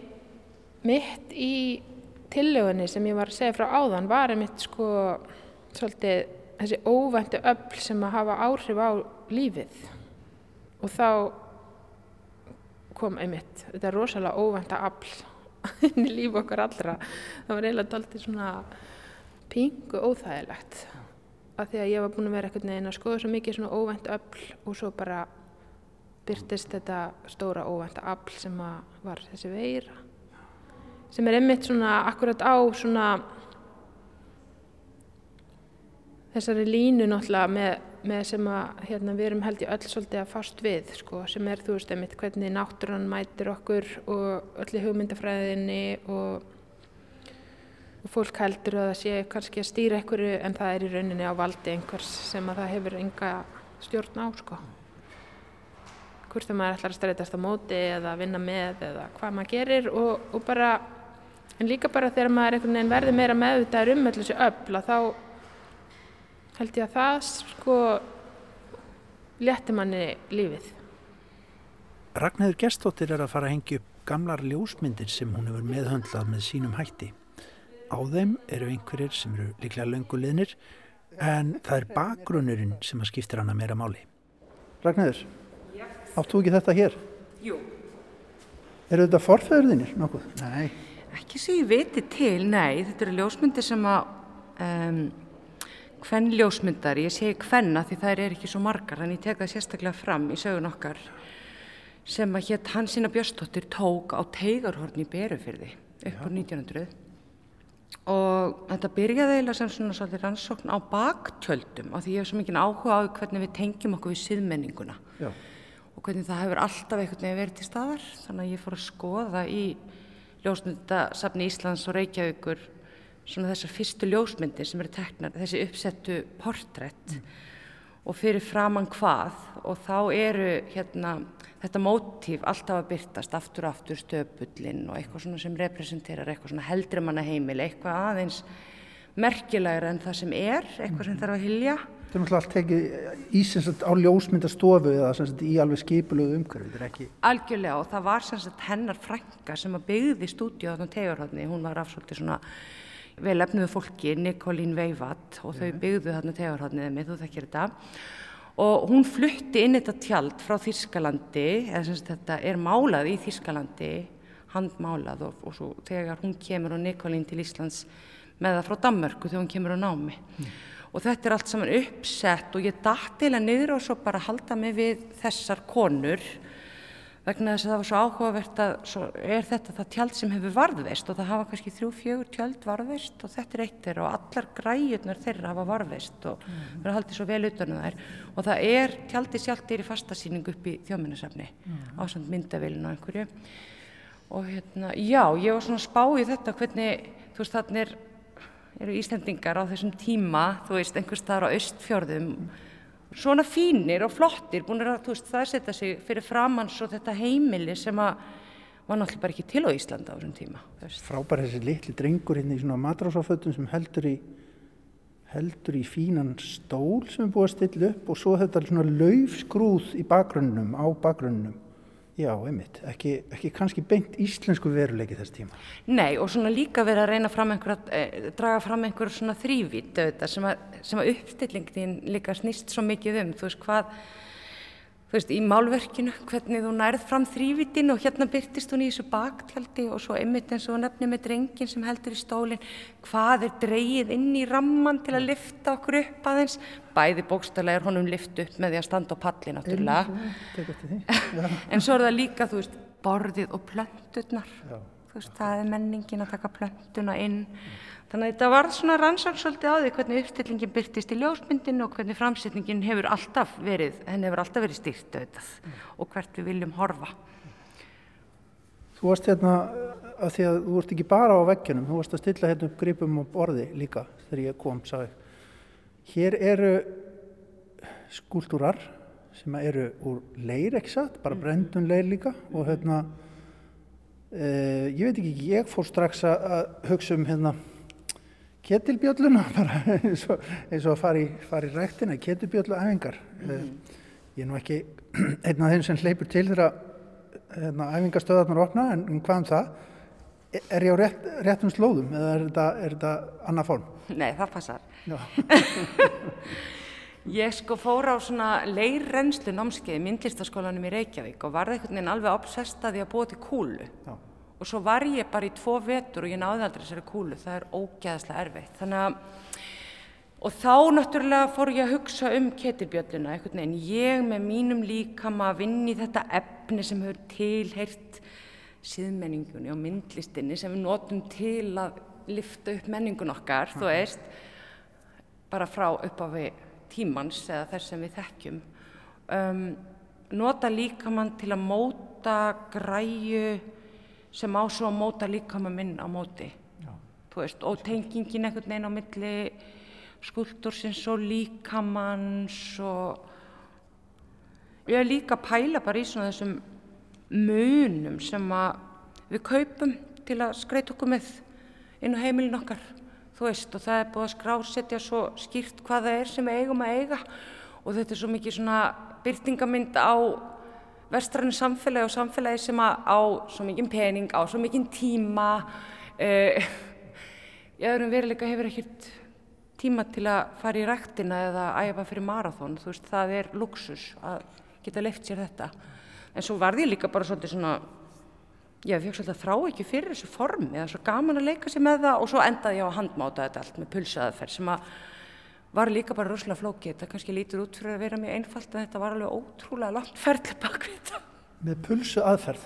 mitt í tillögunni sem ég var að segja frá áðan var einmitt sko svolítið þessi óvæntu öll sem að hafa áhrif á lífið. Og þá kom einmitt þetta rosalega óvænta öll inn í líf okkar allra. Það var eiginlega doldið svona pingu óþægilegt. Af því að ég var búin að vera eitthvað neina að skoða svo mikið svona óvænt öll og svo bara byrtist þetta stóra óvænta afl sem var þessi veira. Sem er einmitt svona akkurat á svona þessari línu náttúrulega með, með sem að hérna, við erum held í öll svolítið að fast við sko, sem er þú veist einmitt hvernig náttúrann mætir okkur og öll í hugmyndafræðinni og fólk heldur að það sé kannski að stýra einhverju en það er í rauninni á valdi einhvers sem að það hefur enga stjórn á sko. Hvort þegar maður ætlar að streytast á móti eða vinna með eða hvað maður gerir og, og bara, en líka bara þegar maður einhvern veginn verður meira meðvitaður um allir þessu öll að þá held ég að það sko létti manni lífið. Ragnhildur Gerstóttir er að fara að hengja upp gamlar ljósmyndir sem hún hefur meðhöndlað með sínum hætti. Á þeim eru einhverjir sem eru líklega lönguleginir en það er bakgrunnurinn sem að skiptir hana meira máli. Ragnæður, áttu ekki þetta hér? Jú. Eru þetta forfæðurðinir nokkuð? Nei. Ekki sem ég viti til, nei, þetta eru ljósmyndir sem að um, hvenn ljósmyndar, ég segi hvenna því það er ekki svo margar, þannig ég tek það sérstaklega fram í sögun okkar sem að hétt Hansina Björstóttir tók á teigarhorn í Berufyrði upp á 1900 og þetta byrjaði eiginlega sem svona svolítið rannsókn á baktjöldum af því ég hef svo mikið áhuga á hvernig við tengjum okkur við siðmenninguna Já. og hvernig það hefur alltaf einhvern veginn verið til staðar þannig að ég fór að skoða í ljósmyndasafni Íslands og Reykjavíkur svona þessar fyrstu ljósmyndir sem eru teknar, þessi uppsettu portrætt mm. og fyrir framann hvað og þá eru hérna þetta mótíf alltaf að byrtast aftur og aftur stöpullin og eitthvað svona sem representerar eitthvað svona heldri manna heimil, eitthvað aðeins merkilegra en það sem er, eitthvað sem þarf að hilja. Það er náttúrulega allt tekið í sagt, á ljósmyndastofu eða sagt, í alveg skipulögu umhverfið, þetta er ekki? Algjörlega og það var sagt, hennar frænga sem að byggði stúdíu á þann tegurhaldni, hún var afsvöldi svona vel efnuðu fólki, Nikolín Veivat og þau byggðu þarna tegurhaldniðið með, þú þekkir þetta og hún flutti inn þetta tjald frá Þískalandi, eða sem þetta er málað í Þískalandi, handmálað og, og svo þegar hún kemur og Nikolín til Íslands með það frá Danmörku þegar hún kemur á námi. Mm. Og þetta er allt saman uppsett og ég dætti eða niður og svo bara halda mig við þessar konur vegna þess að það var svo áhugavert að svo er þetta það tjald sem hefur varðveist og það hafa kannski þrjú, fjögur tjald varðveist og þetta er eitt þeirra og allar græjurnar þeirra hafa varðveist og mm. verður haldið svo vel utanum þær og það er tjaldi sjálft er í fastasýning upp í þjóminnesafni mm. á svona myndavilinu og einhverju og hérna, já, ég var svona spá í þetta hvernig, þú veist, þannig er, eru Íslandingar á þessum tíma, þú veist, einhvers staðar á östfjörðum svona fínir og flottir búin að veist, það setja sig fyrir framanns og þetta heimili sem að var náttúrulega bara ekki til á Íslanda á þessum tíma Frábær þessi litli drengur hérna í svona matrásafötum sem heldur í heldur í fínan stól sem er búið að stilla upp og svo þetta svona laufskrúð í bakgrunnum á bakgrunnum Já, einmitt, ekki, ekki kannski beint íslensku veruleiki þess tíma. Nei, og svona líka verið að reyna fram einhver, eh, draga fram einhver svona þrývít sem að, að uppstillingin líka snýst svo mikið um, þú veist hvað þú veist, í málverkinu, hvernig þú nærð fram þrývitin og hérna byrtist hún í þessu baktjaldi og svo einmitt eins og nefni með drengin sem heldur í stólinn, hvað er dreyið inn í ramman til að lifta okkur upp aðeins, bæði bókstæðlega er honum lift upp með því að standa á palli náttúrulega, en svo er það líka, þú veist, borðið og plöndurnar, þú veist, það er menningin að taka plönduna inn, Þannig að þetta var svona rannsókn svolítið á því hvernig uppstillingin byrtist í ljósmyndinu og hvernig framsetningin hefur alltaf verið, henni hefur alltaf verið stýrt auðvitað mm. og hvert við viljum horfa. Þú varst hérna að því að þú vart ekki bara á veggjunum, þú varst að stilla hérna upp gripum og borði líka þegar ég kom, sagði. Hér eru skúltúrar sem eru úr leir, ekki satt, bara mm. brendun leir líka og hérna, eh, ég veit ekki, ég fór strax að hugsa um hérna ketilbjölluna bara eins og, eins og að fara í, fara í ræktina, ketilbjöllu æfingar. Mm -hmm. Ég er nú ekki einn af þeim sem hleypur til þegar hérna, æfingastöðarnar opna en um hvað um það? Er ég á rétt, réttum slóðum eða er þetta, er þetta annað form? Nei, það passar. ég sko fór á svona leirrenslu námskeið í myndlistaskólanum í Reykjavík og var það einhvern veginn alveg obsestaði að búa til kúlu. Já og svo var ég bara í tvo vetur og ég náði aldrei þessari kúlu, það er ógæðslega erfitt. Þannig að, og þá náttúrulega fór ég að hugsa um ketilbjölluna einhvern veginn, ég með mínum líkama að vinni þetta efni sem hefur tilheyrt síðmenningunni og myndlistinni sem við notum til að lifta upp menningun okkar, þú veist, bara frá uppáfi tímans eða þess sem við þekkjum. Um, nota líkamann til að móta græju sem á svo að móta líkama minn á móti. Veist, og tengingin einhvern veginn á milli skuldursins og líkamanns og ég er líka að pæla bara í svona þessum munum sem að við kaupum til að skreita okkur með inn á heimilin okkar þú veist og það er búið að skrásetja svo skýrt hvað það er sem við eigum að eiga. Og þetta er svo mikið svona byrtingamind á vestrannu samfélagi og samfélagi sem á svo mikið pening, á svo mikið tíma uh, í öðrum veruleika hefur ekkert tíma til að fara í ræktina eða æfa fyrir marathón, þú veist, það er luxus að geta leift sér þetta. En svo var því líka bara svolítið svona ég fekk svolítið að þrá ekki fyrir þessu formi, það er svo gaman að leika sér með það og svo endaði ég á að handmáta þetta allt með pulsaðaferð sem að var líka bara rosalega flókið. Þetta kannski lítur út fyrir að vera mjög einfalt en þetta var alveg ótrúlega langt ferðli bak við þetta. Með pulsu aðferð?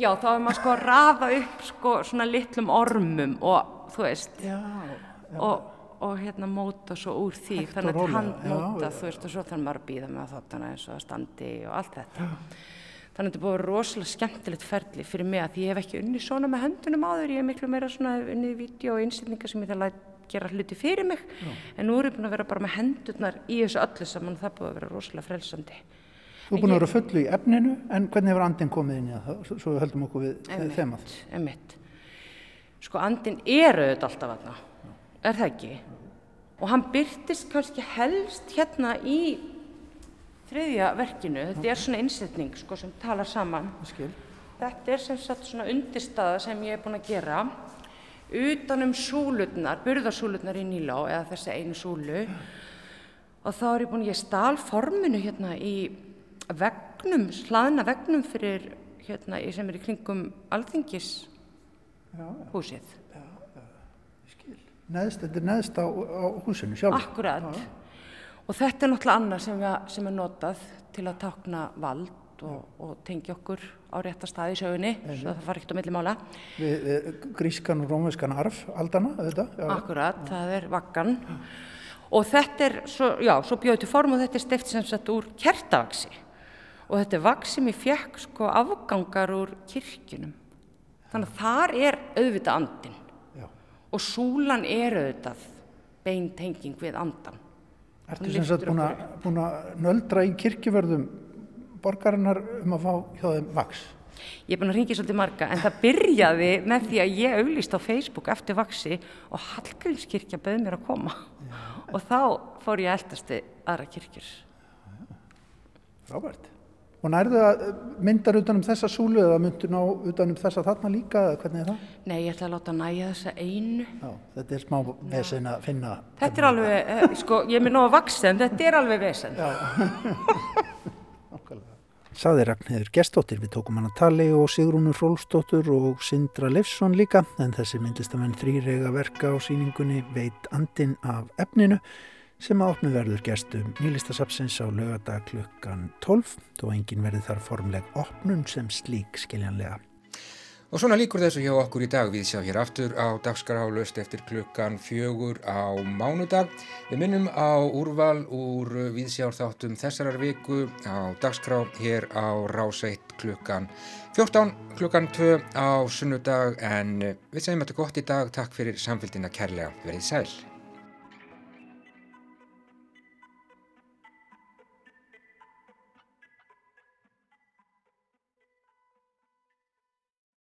Já, þá er maður sko að rafa upp sko svona litlum ormum og þú veist, Já, já. og, og hérna móta svo úr því, Hægt þannig að rólega, handmóta, já, þú veist, og svo þannig maður að býða með þáttana eins og standi og allt þetta. Þannig að þetta búið rosalega skemmtilegt ferli fyrir mig að ég hef ekki unni svona með höndunum áður, ég hef miklu meira svona unnið vídeo og innsetningar sem ég þarf að gera hluti fyrir mig, en nú er ég búin að vera bara með hendurnar í þessu öllu saman og það búið að vera rosalega frelsandi. Þú er búin að vera fullu í efninu, en hvernig hefur andin komið inn í það, svo- við höldum okkur við þemað? Einmitt. Sko andin er auðvitað alltaf aðna, er það ekki? Og hann byrtist kannski helst hérna í þriðja verkinu, þetta er svona innsetning sko sem talar saman. Skil. Þetta er sem sagt svona undirstaða sem ég er búin að gera utanum súlutnar, burðarsúlutnar í Nílá eða þessi einu súlu og þá er ég búin, ég stál forminu hérna í vegnum, slaðna vegnum fyrir hérna sem er í kringum alþingis húsið. Neðst, þetta er neðst á, á húsinu sjálf. Akkurat. Og þetta er náttúrulega annað sem, sem er notað til að takna vald og, og tengja okkur á rétta staði í sögunni, svo það fari ekkert á milli mála. Við, við grískan og rómverskan arf aldana. Akkurat, það er vaggan. Og þetta er, svo, já, svo bjóði til form og þetta er stift sem sett úr kertavaksi. Og þetta er vaks sem ég fekk sko afgangar úr kirkjunum. Þannig að þar er auðvitað andin. Já. Og súlan er auðvitað beintenging við andan. Ertu sem sagt búin að, nöldra í kirkjuvörðum borgarinnar um að fá hjá þeim vaks? Ég er búin að ringi svolítið marga en það byrjaði með því að ég auglýst á Facebook eftir vaksi og Hallgrímskirkja bauð mér að koma og þá fór ég að eldast við aðra kirkjur. Frábært. Og nærðu að myndar utan um þessa súlu eða myndur ná utan um þessa þarna líka eða hvernig er það? Nei, ég ætla að láta næja þessa einu. Já, þetta er smá vesen að finna. Þetta er alveg, eh, sko, ég er með nóg að vaksa en þetta er alveg vesen. Saði Ragnhildur Gestóttir, við tókum hann að tali og Sigrúnur Rólfsdóttur og Sindra Leifsson líka, en þessi myndlistamenn þrýrega verka á síningunni veit andin af efninu sem að opnu verður gestum nýlistasapsins á lögadag klukkan 12 þó engin verði þar formleg opnun sem slík skiljanlega. Og svona líkur þessu hjá okkur í dag. Við sjá hér aftur á dagskarálust eftir klukkan fjögur á mánudag. Við minnum á úrval úr viðsjárþáttum þessarar viku á dagskrá hér á ráseitt klukkan 14, klukkan 2 á sunnudag en við segjum þetta gott í dag. Takk fyrir samfélgina kærlega. Verðið sæl.